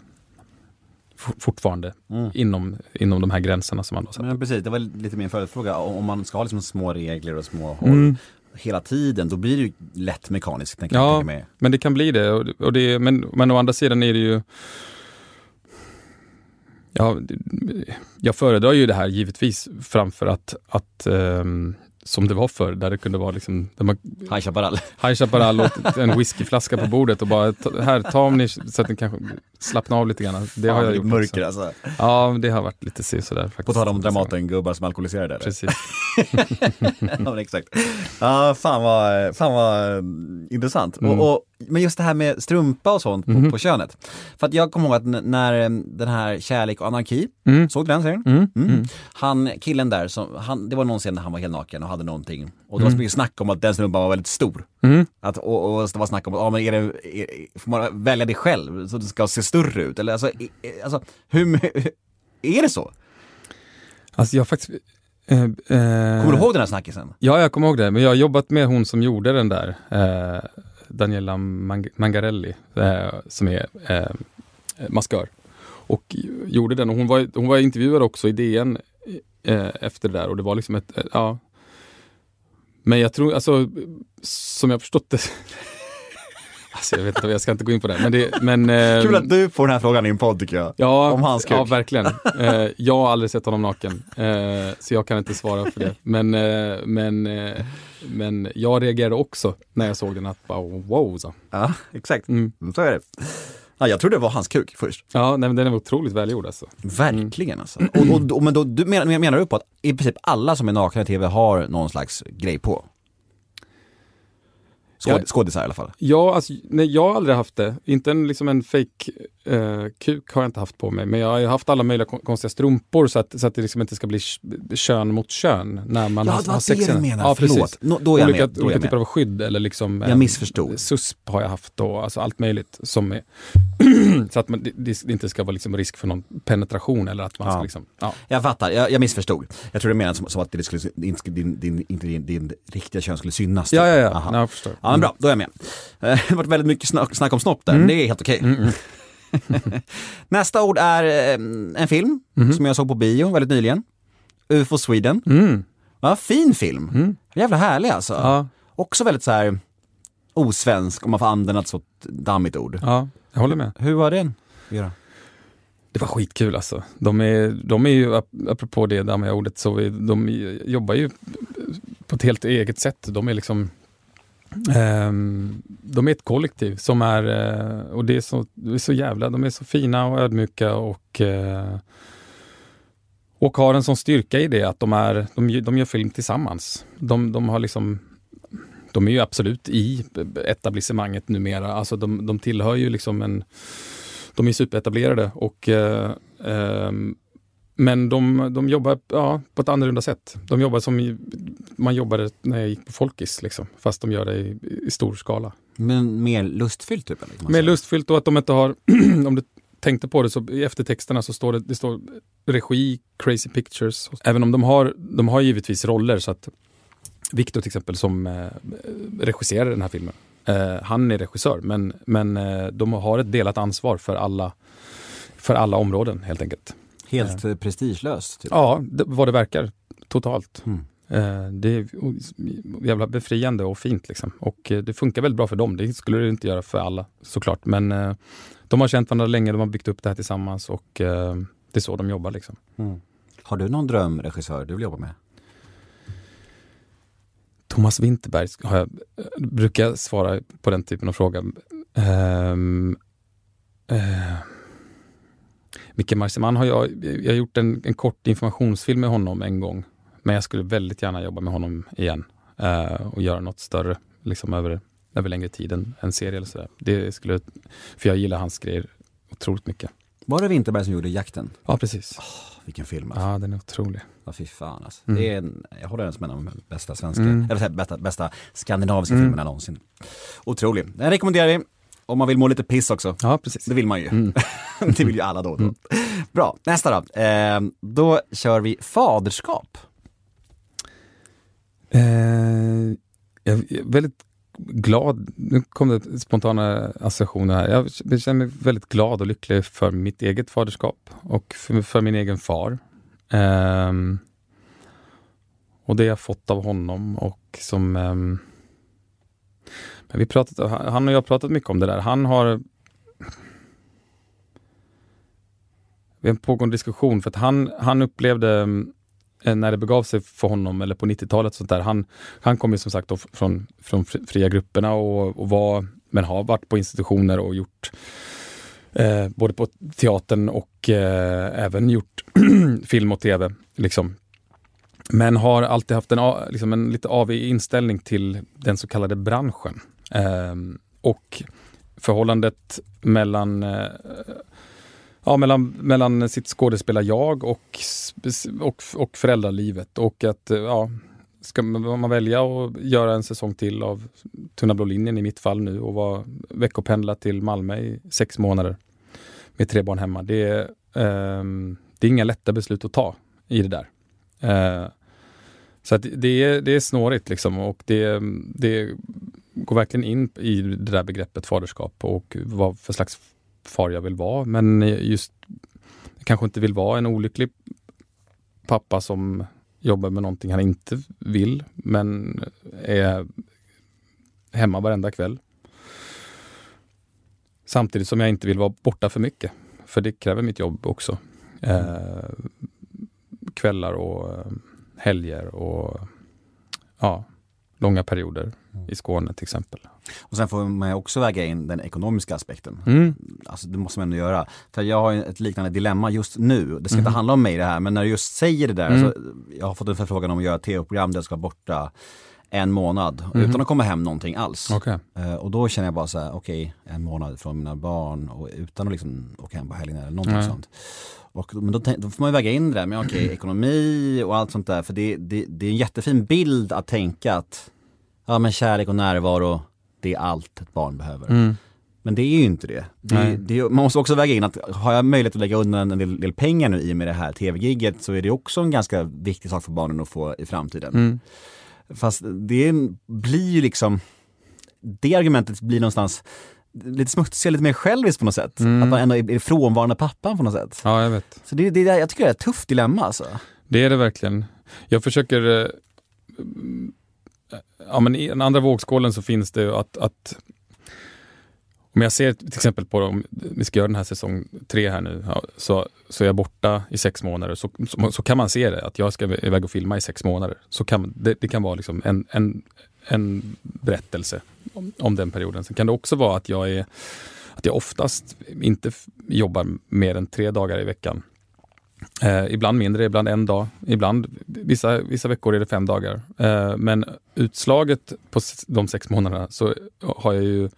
fortfarande mm. inom, inom de här gränserna som man då sätter. Men precis, det var lite min följdfråga. Om man ska ha liksom små regler och små håll mm. hela tiden, då blir det ju lätt mekaniskt. Ja, men det kan bli det. Och, och det men, men å andra sidan är det ju Ja, jag föredrar ju det här givetvis framför att, att um, som det var förr, där det kunde vara liksom... High Chaparral. High Chaparral och en whiskyflaska på bordet och bara, här, ta om ni så att ni kanske slappnar av lite grann. Det har jag gjort mörker också. alltså. Ja, det har varit lite sådär faktiskt. På tal om Dramaten-gubbar som alkoholiserade? Precis. ja, exakt. Ja, fan vad, fan vad intressant. Mm. Och, och, men just det här med strumpa och sånt på, mm. på könet. För att jag kommer ihåg att när eh, den här Kärlek och anarki, mm. såg du den serien? Mm. Mm. mm. Han, killen där, som, han, det var någon scen när han var helt naken och hade någonting. Och det var så mycket snack om att den strumpan var väldigt stor. Att, och, och det var snack om att, ja men är det, är, får man välja det själv så det ska se större ut? Eller alltså, alltså hur, är det så? Alltså jag har faktiskt Eh, eh, kommer du ihåg den här snackisen? Ja, jag kommer ihåg det. Men jag har jobbat med hon som gjorde den där. Eh, Daniela Mang Mangarelli, eh, som är maskör. Och gjorde den. Och hon, var, hon var intervjuad också i DN efter det där. Och det var liksom ett, ja. Men jag tror, alltså, som jag förstått det Alltså, jag vet inte, jag ska inte gå in på det. Men det men, eh, Kul att du får den här frågan i en podd tycker jag. Ja, om hans kuk. ja verkligen. Eh, jag har aldrig sett honom naken, eh, så jag kan inte svara för det. Men, men, men jag reagerade också när jag såg den att bara wow. Så. Ja, exakt. Mm. Så är det. Ja, jag trodde det var hans kuk först. Ja, nej, men den är otroligt välgjord alltså. Verkligen mm. alltså. Och, och, och, men då, du menar, menar du på att i princip alla som är nakna i tv har någon slags grej på? Skåd, skådisar i alla fall. Ja, alltså, nej, jag har aldrig haft det. Inte en, liksom en fake eh, kuk har jag inte haft på mig. Men jag har haft alla möjliga konstiga strumpor så att, så att det liksom inte ska bli kön mot kön när man ja, har, har sex. Ja, det var det du menar. Ja, Förlåt. No, då är jag olika, med. Då olika typer av skydd eller liksom... Jag missförstod. SUSP har jag haft då, alltså allt möjligt som är... så att man, det, det, inte ska vara liksom risk för någon penetration eller att man ska liksom... Ja. Jag fattar, jag, jag missförstod. Jag tror det menade som, som att det skulle, din, din, din, din, riktiga kön skulle synas. Ja, ja, ja. ja jag förstår. Ja, men bra, då är jag med. Eh, det har varit väldigt mycket snack, snack om snopp där, mm. det är helt okej. Mm, mm. Nästa ord är eh, en film mm. som jag såg på bio väldigt nyligen. UFO Sweden. Mm. Ja, fin film. Mm. Jävla härlig alltså. Ja. Också väldigt så här osvensk om man får använda ett så dammigt ord. Ja, jag håller med. Hur var den? Göra? Det var skitkul alltså. De är, de är ju, apropå det dammiga ordet, så är, de jobbar ju på ett helt eget sätt. De är liksom Ehm, de är ett kollektiv som är, eh, och det är, så, det är så jävla, de är så fina och ödmjuka och eh, och har en sån styrka i det att de, är, de, de gör film tillsammans. De, de har liksom de är ju absolut i etablissemanget numera. Alltså de, de tillhör ju liksom en... De är superetablerade och eh, eh, men de, de jobbar ja, på ett annorlunda sätt. De jobbar som man jobbade när jag gick på Folkis, liksom, fast de gör det i, i stor skala. Men mer lustfyllt? Typ, eller, mer lustfyllt och att de inte har, om du tänkte på det, så i eftertexterna så står det, det står regi, Crazy Pictures. Även om de har, de har givetvis roller så att Victor till exempel som eh, regisserar den här filmen, eh, han är regissör men, men eh, de har ett delat ansvar för alla, för alla områden helt enkelt. Helt eh, prestigelöst? Typ. Ja, det, vad det verkar. Totalt. Mm. Eh, det är jävla befriande och fint. Liksom. Och eh, det funkar väldigt bra för dem. Det skulle det inte göra för alla såklart. Men eh, de har känt varandra länge, de har byggt upp det här tillsammans och eh, det är så de jobbar. Liksom. Mm. Har du någon drömregissör du vill jobba med? Thomas Winterberg har jag, brukar svara på den typen av fråga. Um, uh, Micke Marciman har jag, jag har gjort en, en, kort informationsfilm med honom en gång. Men jag skulle väldigt gärna jobba med honom igen uh, och göra något större liksom över, över längre tid, en, en serie eller sådär. Det skulle, för jag gillar hans grejer otroligt mycket. Var det Winterberg som gjorde Jakten? Ja, precis. Oh, vilken film alltså. Ja, den är otrolig. Ja, fy fan alltså. Mm. Det är en, jag håller den som en av de bästa svenska, mm. eller bästa, bästa skandinaviska mm. filmerna någonsin. Otrolig. Den rekommenderar vi. Om man vill må lite piss också. Ja, precis. Det vill man ju. Mm. det vill ju alla då och då. Mm. Bra, nästa då. Eh, då kör vi faderskap. Eh, jag är väldigt glad, nu kom det spontana associationer här. Jag känner mig väldigt glad och lycklig för mitt eget faderskap och för, för min egen far. Um, och det jag fått av honom och som men vi pratat, han och jag har pratat mycket om det där. Han har Vi har en pågående diskussion för att han, han upplevde eh, när det begav sig för honom, eller på 90-talet, sånt där, han, han kom ju som sagt från, från fria grupperna och, och var, men har varit på institutioner och gjort eh, både på teatern och eh, även gjort film och tv. Liksom. Men har alltid haft en, liksom en lite avig inställning till den så kallade branschen. Ehm, och förhållandet mellan eh, ja, mellan, mellan sitt skådespelar-jag och, och, och föräldralivet. Och att eh, ja, ska man välja att göra en säsong till av Tunna blå linjen i mitt fall nu och vara veckopendla till Malmö i sex månader med tre barn hemma. Det är, eh, det är inga lätta beslut att ta i det där. Eh, så att det, är, det är snårigt liksom och det, det går verkligen in i det där begreppet faderskap och vad för slags far jag vill vara. Men just jag kanske inte vill vara en olycklig pappa som jobbar med någonting han inte vill, men är hemma varenda kväll. Samtidigt som jag inte vill vara borta för mycket, för det kräver mitt jobb också. Eh, kvällar och eh, helger och ja, långa perioder i Skåne till exempel. Och sen får man också väga in den ekonomiska aspekten. Mm. Alltså det måste man ändå göra. För jag har ett liknande dilemma just nu. Det ska mm. inte handla om mig det här, men när du just säger det där. Mm. Så jag har fått en förfrågan om att göra tv-program där jag ska vara borta en månad mm. utan att komma hem någonting alls. Okay. Uh, och då känner jag bara så här, okej, okay, en månad från mina barn och utan att liksom åka hem på helgen eller någonting mm. sånt. Och, men då, då, får man väga in det där med okej, okay, ekonomi och allt sånt där. För det, det, det är en jättefin bild att tänka att ja, men kärlek och närvaro, det är allt ett barn behöver. Mm. Men det är ju inte det. det, det man måste också väga in att har jag möjlighet att lägga undan en del, del pengar nu i och med det här tv-giget så är det också en ganska viktig sak för barnen att få i framtiden. Mm. Fast det blir ju liksom, det argumentet blir någonstans lite smutsigare, lite mer själviskt på något sätt. Mm. Att man ändå är frånvarande pappan på något sätt. Ja, jag vet. Så det, det, jag tycker det är ett tufft dilemma alltså. Det är det verkligen. Jag försöker eh, Eh, ja, men i den andra vågskålen så finns det att, att om jag ser till exempel på om vi ska göra den här säsong tre här nu, ja, så, så är jag borta i sex månader. Så, så, så, kan man se det, att jag ska iväg och filma i sex månader. Så kan, det, det kan vara liksom en, en, en berättelse om, om den perioden. Sen kan det också vara att jag är att jag oftast inte jobbar mer än tre dagar i veckan. Eh, ibland mindre, ibland en dag. Ibland, vissa, vissa veckor är det fem dagar. Eh, men utslaget på de sex månaderna så har jag ju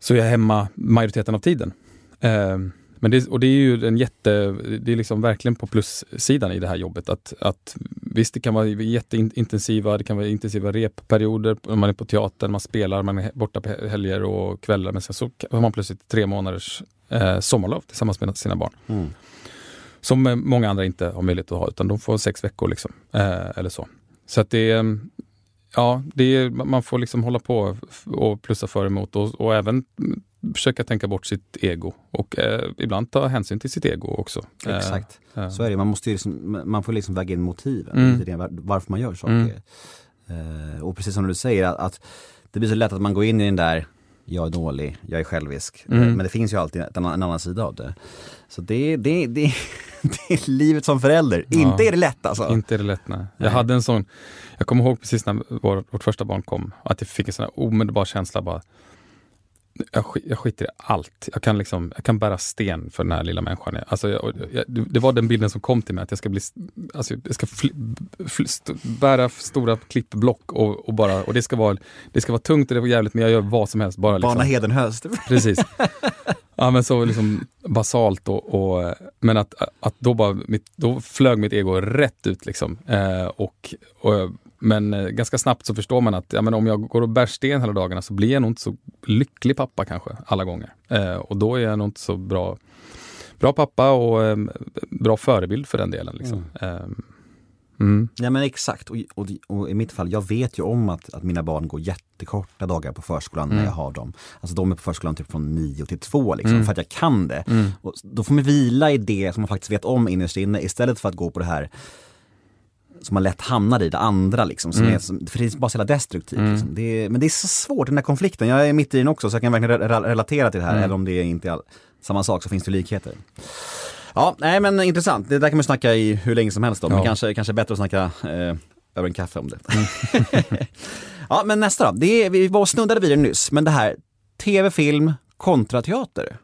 så är jag hemma majoriteten av tiden. Eh, men det, och det är ju en jätte, det är liksom verkligen på plussidan i det här jobbet. Att, att visst, det kan vara jätteintensiva, det kan vara intensiva repperioder, man är på teatern, man spelar, man är borta på helger och kvällar. Men sen så har man plötsligt tre månaders eh, sommarlov tillsammans med sina barn. Mm. Som eh, många andra inte har möjlighet att ha, utan de får sex veckor liksom. Eh, eller så. Så att det är, ja, det är, man får liksom hålla på och plussa för och emot och, och även försöka tänka bort sitt ego och eh, ibland ta hänsyn till sitt ego också. Eh, Exakt. eh. Så är det, man, måste liksom, man får liksom väga in motiven, Mm. varför man gör saker. Mm. Eh, och precis som du säger, att, att det blir så lätt att man går in i den där, jag är dålig, jag är självisk. Mm. Eh, Men det finns ju alltid en annan, en annan sida av det. Så det, det, det, det är livet som förälder. Ja. Inte är det lätt alltså. Inte är det lätt nej. Jag Nej. hade en sån, jag kommer ihåg precis när vår, vårt första barn kom, att jag fick en sån här omedelbar känsla bara, jag, sk- jag skiter i allt. Jag kan, liksom, jag kan bära sten för den här lilla människan. Alltså, jag, jag, det var den bilden som kom till mig, att jag ska, bli, alltså, jag ska fly, fly, st bära stora klippblock och, och, bara, och det, ska vara, det ska vara tungt och det var jävligt, men jag gör vad som helst. Bara, liksom. Bana Hedenhöst. Precis. Ja men så liksom basalt och, och men att, att då bara, mitt, då flög mitt ego rätt ut liksom. Eh, och, och, men eh, ganska snabbt så förstår man att ja, men om jag går och bär sten hela dagarna så blir jag nog inte så lycklig pappa kanske alla gånger. Eh, och då är jag nog inte så bra, bra pappa och eh, bra förebild för den delen. Liksom. Eh, mm. Ja men exakt, och, och, och i mitt fall, jag vet ju om att, att mina barn går jättekorta dagar på förskolan när Mm. jag har dem. Alltså de är på förskolan typ från 9 till 2 liksom, Mm. för att jag kan det. Mm. Och då får man vila i det som man faktiskt vet om innerst inne istället för att gå på det här som man lätt hamnar i, det andra liksom. Som Mm. är, som, för det är bara så jävla destruktivt. Mm. Liksom. Det är, men det är så svårt, den där konflikten. Jag är mitt i den också så jag kan verkligen re- re- relatera till det här, Mm. även om det inte är samma sak så finns det likheter. Ja, nej men intressant. Det där kan man snacka i hur länge som helst om. Ja. Men kanske, kanske bättre att snacka eh, över en kaffe om det. ja, men nästa då. Det är, vi var och snuddade vid det nyss, men det här tv, film kontra teater.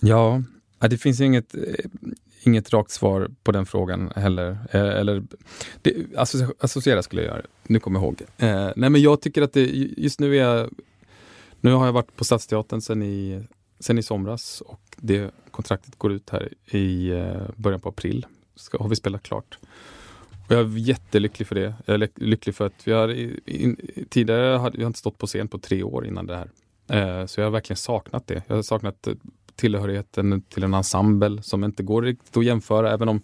Ja, ja, det finns ju inget, eh, inget rakt svar på den frågan heller. Eh, Eller, det, associera skulle jag göra, nu kommer jag ihåg. Eh, nej men jag tycker att det, just nu är jag, nu har jag varit på Stadsteatern sen i, sen i somras och det kontraktet går ut här i eh, början på april. Ska, har vi spelat klart. Och jag är jättelycklig för det. Jag är lycklig för att vi har in, tidigare hade vi har inte stått på scen på tre år innan det här. Eh, så jag har verkligen saknat det. Jag har saknat eh, tillhörigheten till en ensemble som inte går riktigt att jämföra. Även om,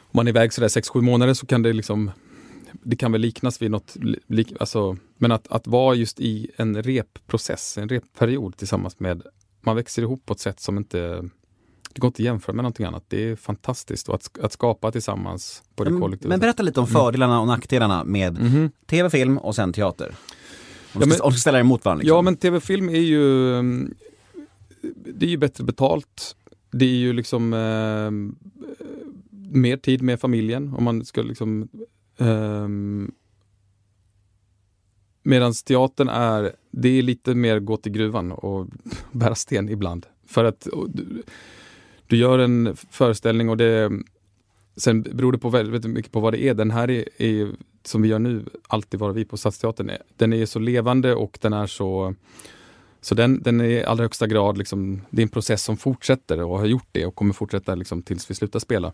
om man är iväg sådär 6-7 månader så kan det liksom det kan väl liknas vid något, li- lik, alltså, men att, att vara just i en repprocess, en repperiod tillsammans med, man växer ihop på ett sätt som inte, det går inte att jämföra med någonting annat. Det är fantastiskt och att, att skapa tillsammans på det Men, kollektiva men berätta lite om Mm. fördelarna och nackdelarna med Mhm. tv, film och sen teater. Om Ja, du men- ska, ska ställa det emot varandra. Liksom. Ja, men tv-film är ju mm, det är ju bättre betalt. Det är ju liksom eh, mer tid med familjen om man ska liksom eh, Medan teatern är, det är lite mer gå till gruvan och bära sten ibland. För att du, du gör en föreställning och det Sen beror det på väldigt mycket på vad det är. Den här är, är som vi gör nu, Alltid vara vi på Stadsteatern, är- den är så levande och den är så så den, den är i allra högsta grad, liksom, det är en process som fortsätter och har gjort det och kommer fortsätta liksom, tills vi slutar spela.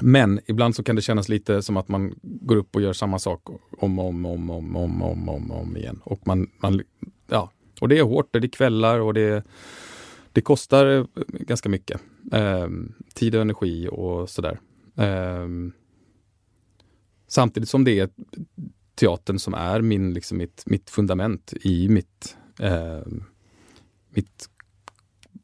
Men ibland så kan det kännas lite som att man går upp och gör samma sak om och om, om, om, om, om, om, om igen. Och, man, man, ja. och det är hårt, det är kvällar och det, det kostar eh, ganska mycket. Eh, tid och energi och sådär. Eh, samtidigt som det är teatern som är min, liksom mitt, mitt fundament i mitt, eh, mitt,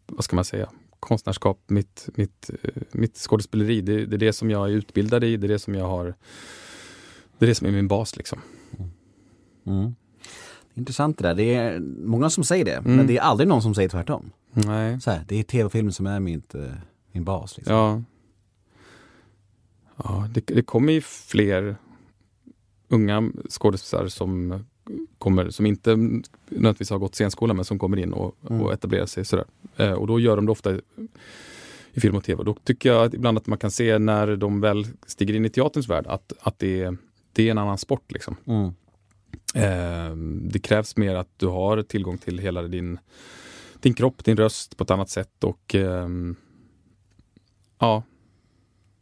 vad ska man säga, konstnärskap, mitt, mitt, eh, mitt skådespeleri. Det, det är det som jag är utbildad i, det är det som jag har, det är det som är min bas liksom. Mm. Intressant det där. Det är många som säger det, Mm. men det är aldrig någon som säger tvärtom. Nej. Så här, det är tv och film som är mitt, eh, min bas. Liksom. Ja. Ja, det, det kommer ju fler unga skådespelare som kommer, som inte nödvändigtvis har gått scenskola men som kommer in och, Mm. och etablerar sig sådär. Eh, och då gör de det ofta i film och tv. Då tycker jag att ibland att man kan se när de väl stiger in i teaterns värld att, att det, är, det är en annan sport. Liksom. Mm. Eh, det krävs mer att du har tillgång till hela din, din kropp, din röst på ett annat sätt och ehm, ja,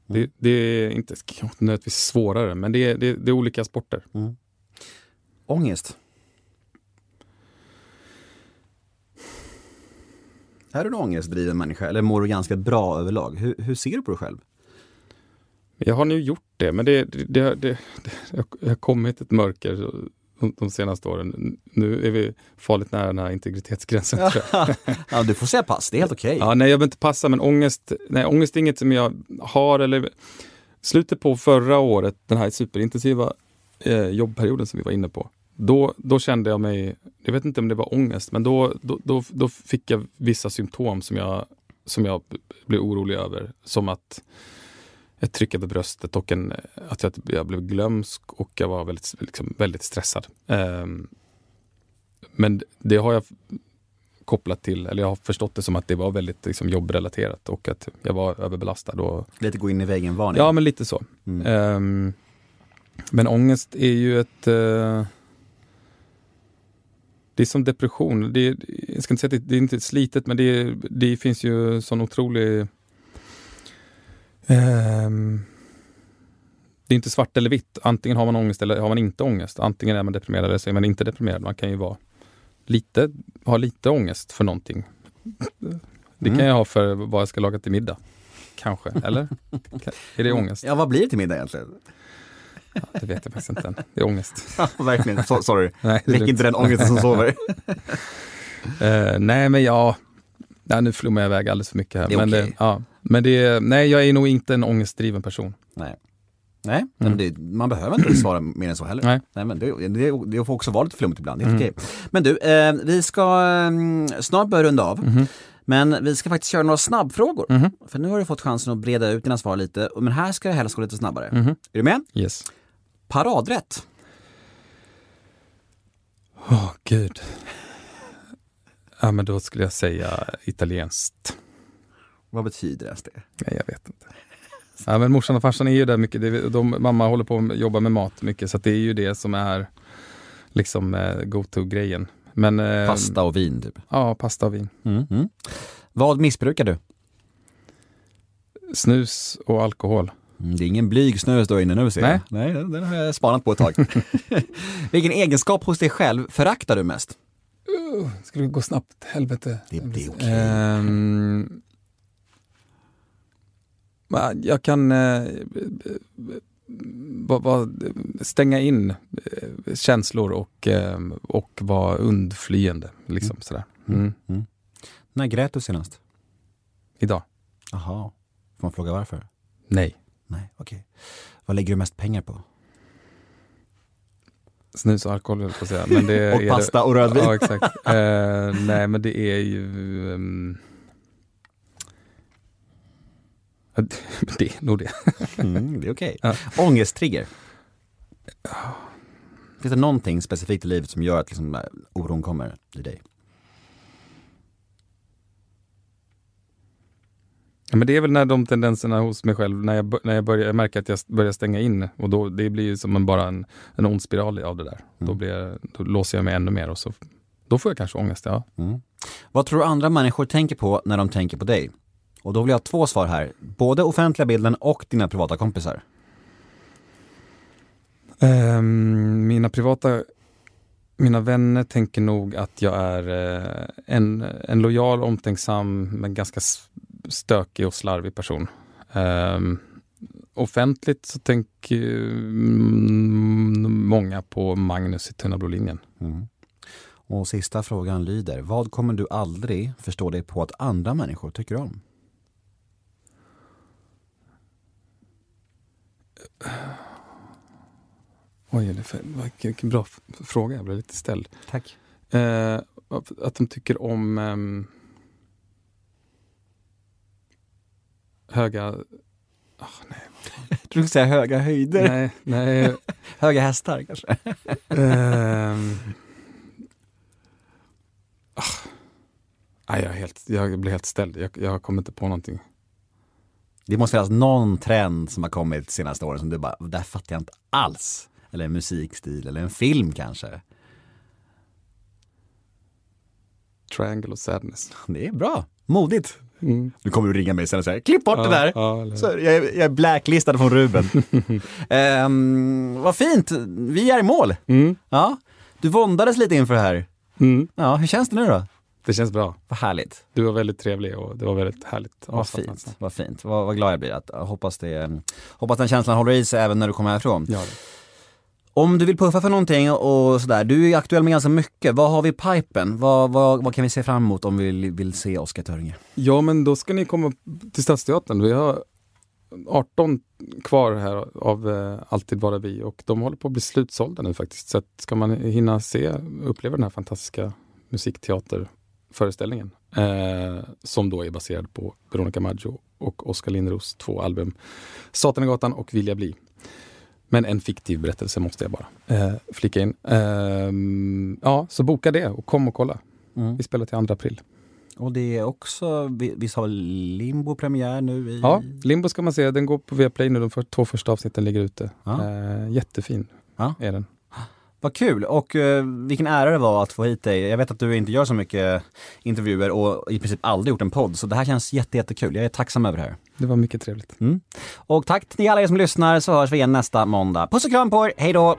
det, det är inte nödvändigtvis svårare, men det är, det, det är olika sporter. Ångest? Är du en ångestdriven människa eller mår du ganska bra överlag? Hur, hur ser du på dig själv? Jag har nu gjort det, men det, det, det, det, det har kommit ett mörker de, senaste åren. Nu är vi farligt nära den här integritetsgränsen. ja, du får säga pass, det är helt okej. Ja, nej, jag behöver inte passa, men ångest, nej, ångest är inget som jag har. Eller, slutet på förra året, den här superintensiva eh, jobbperioden som vi var inne på, då, då kände jag mig, jag vet inte om det var ångest, men då, då, då, då fick jag vissa symptom som jag, som jag blev orolig över. Som att ett tryck över bröstet och en, att jag, jag blev glömsk och jag var väldigt, liksom, väldigt stressad. Ehm, men det har jag kopplat till, eller jag har förstått det som att det var väldigt liksom, jobbrelaterat och att jag var överbelastad. Och, Lite gå in i väggen varning. ja, men lite så. Mm. Ehm, men ångest är ju ett... eh, det är som depression. Det är, jag ska inte säga att det, det är inte slitet, men det, det finns ju sån otrolig... ehm, det är inte svart eller vitt. Antingen har man ångest eller har man inte ångest. Antingen är man deprimerad eller så är man inte deprimerad. Man kan ju vara lite, ha lite ångest för någonting. Det kan Mm. jag ha för vad jag ska laga till middag. Kanske, eller? Är det ångest? Ja, vad blir det till middag egentligen? Det vet jag faktiskt inte än. Det är ångest. Ja, verkligen. So sorry. Nej, Väck inte den ångesten som sover. Eh, nej, men. Ja, nu flummar jag iväg alldeles för mycket här. Det men, okej. det, ja, men det nej, jag är nog inte en ångestdriven person. Nej. Nej, men det, man behöver inte svara mer än så heller. Mm. Nej. men det, det, det får också vara lite flummigt ibland, det är Mm. okej. Men du, eh, vi ska eh, snart börja runda av. Mhm. Men vi ska faktiskt köra några snabbfrågor. Mhm. För nu har du fått chansen att breda ut dina svar lite. Men här ska det helst gå lite snabbare. Mhm. Är du med? Yes. Paradrätt. Åh, gud. Ja, men då skulle jag säga italienskt. Vad betyder det? Nej, jag vet inte. Ja, men morsan och farsan är ju där mycket. Det, de, mamma håller på att jobba med mat mycket, så att det är ju det som är liksom eh, go-to-grejen. Men, eh, Pasta och vin typ. Ja, pasta och vin. Mm. Mm. Vad missbrukar du? Snus och alkohol. Mm, Det är ingen blyg snus då inne nu ser jag. Nej. Nej, den, den har jag spanat på ett tag. Vilken egenskap hos dig själv föraktar du mest? Skulle det gå snabbt? Helvete. Det blir okej. Ehm, men jag kan va- va- stänga in eh, känslor och, eh, och vara undflyende. Liksom, sådär. Mm. När grät du senast? Idag? Jaha, får man fråga varför? Nej. Nej, okej. Vad lägger du mest pengar på? Snus och alkohol höll jag på att säga. Men det Och är pasta det, och rödvin. Ja, exakt. Eh, nej, men det är ju... ja, det- är nog det. Mm, det är okej. Ja. Ångesttrigger. Finns det någonting specifikt i livet som gör att liksom, äh, oron kommer i dig? Ja, men det är väl när de tendenserna hos mig själv, när jag, när jag, börjar, jag märker att jag börjar stänga in och då, det blir ju som en, bara en, en ond spiral av det där. Då, blir jag, då låser jag mig ännu mer och så, då får jag kanske ångest. Ja. Mm. Vad tror du andra människor tänker på när de tänker på dig? Och då vill jag ha två svar här. Både offentliga bilden och dina privata kompisar. Ehm, mina privata, mina vänner tänker nog att jag är eh, en, en lojal, omtänksam, men ganska stökig och slarvig person. Ehm, offentligt så tänker mm, många på Magnus i Tunna blå. Mm. Och sista frågan lyder, vad kommer du aldrig förstå dig på att andra människor tycker om? Oj, det är för, vilken, bra fråga, jag blev lite ställd. Tack. Eh, att de tycker om ehm, höga Jag tror du skulle säga höga höjder. Nej, nej. Höga hästar kanske. Ehm. Ah. Nej, jag, är helt, jag blir helt ställd. Jag, jag kommer inte på någonting. Det måste finnas någon trend som har kommit de senaste åren som du bara, det här fattar jag inte alls. Eller en musikstil eller en film kanske. Triangle of sadness. Det är bra, modigt. Mm. Nu kommer du ringa mig sen och säga, klipp bort Ja, det där. ja, Så jag, jag är blacklistad från Ruben. um, vad fint, vi är i mål. Mm. Ja, du våndades lite inför det här. Mm. Ja, hur känns det nu då? Det känns bra. Vad härligt. Du var väldigt trevlig och det var väldigt härligt. Vad fint, vad fint. Vad, vad glad jag blir. Att, hoppas, det, hoppas den känslan håller i sig även när du kommer härifrån. Ja, om du vill puffa för någonting och sådär, du är aktuell med ganska mycket. Vad har vi i pipen? Vad, vad, vad kan vi se fram emot om vi vill, vill se Oskar Törnge? ja, men då ska ni komma till Stadsteatern. Vi har 18 kvar här av eh, Alltid bara vi och de håller på att bli slutsålda nu faktiskt. Så att ska man hinna se uppleva den här fantastiska musikteaterföreställningen eh, som då är baserad på Veronica Maggio och Oskar Lindros två album Satan i gatan och Vilja bli. Men en fiktiv berättelse måste jag bara eh, flika in. Ehm, ja, så boka det och kom och kolla. Vi spelar till 2 april. Och det är också, vi, vi sa Limbo premiär nu i... Ja, Limbo ska man se. Den går på Viaplay nu. De för, två första avsnitten ligger ute. Ja. Eh, jättefin Ja. är den. Vad kul och eh, vilken ära det var att få hit dig. Jag vet att du inte gör så mycket intervjuer och i princip aldrig gjort en podd så det här känns jätte, jättekul. Jag är tacksam över det här. Det var mycket trevligt. Och tack till alla er som lyssnar så hörs vi igen nästa måndag. Puss och kram på er, hej då!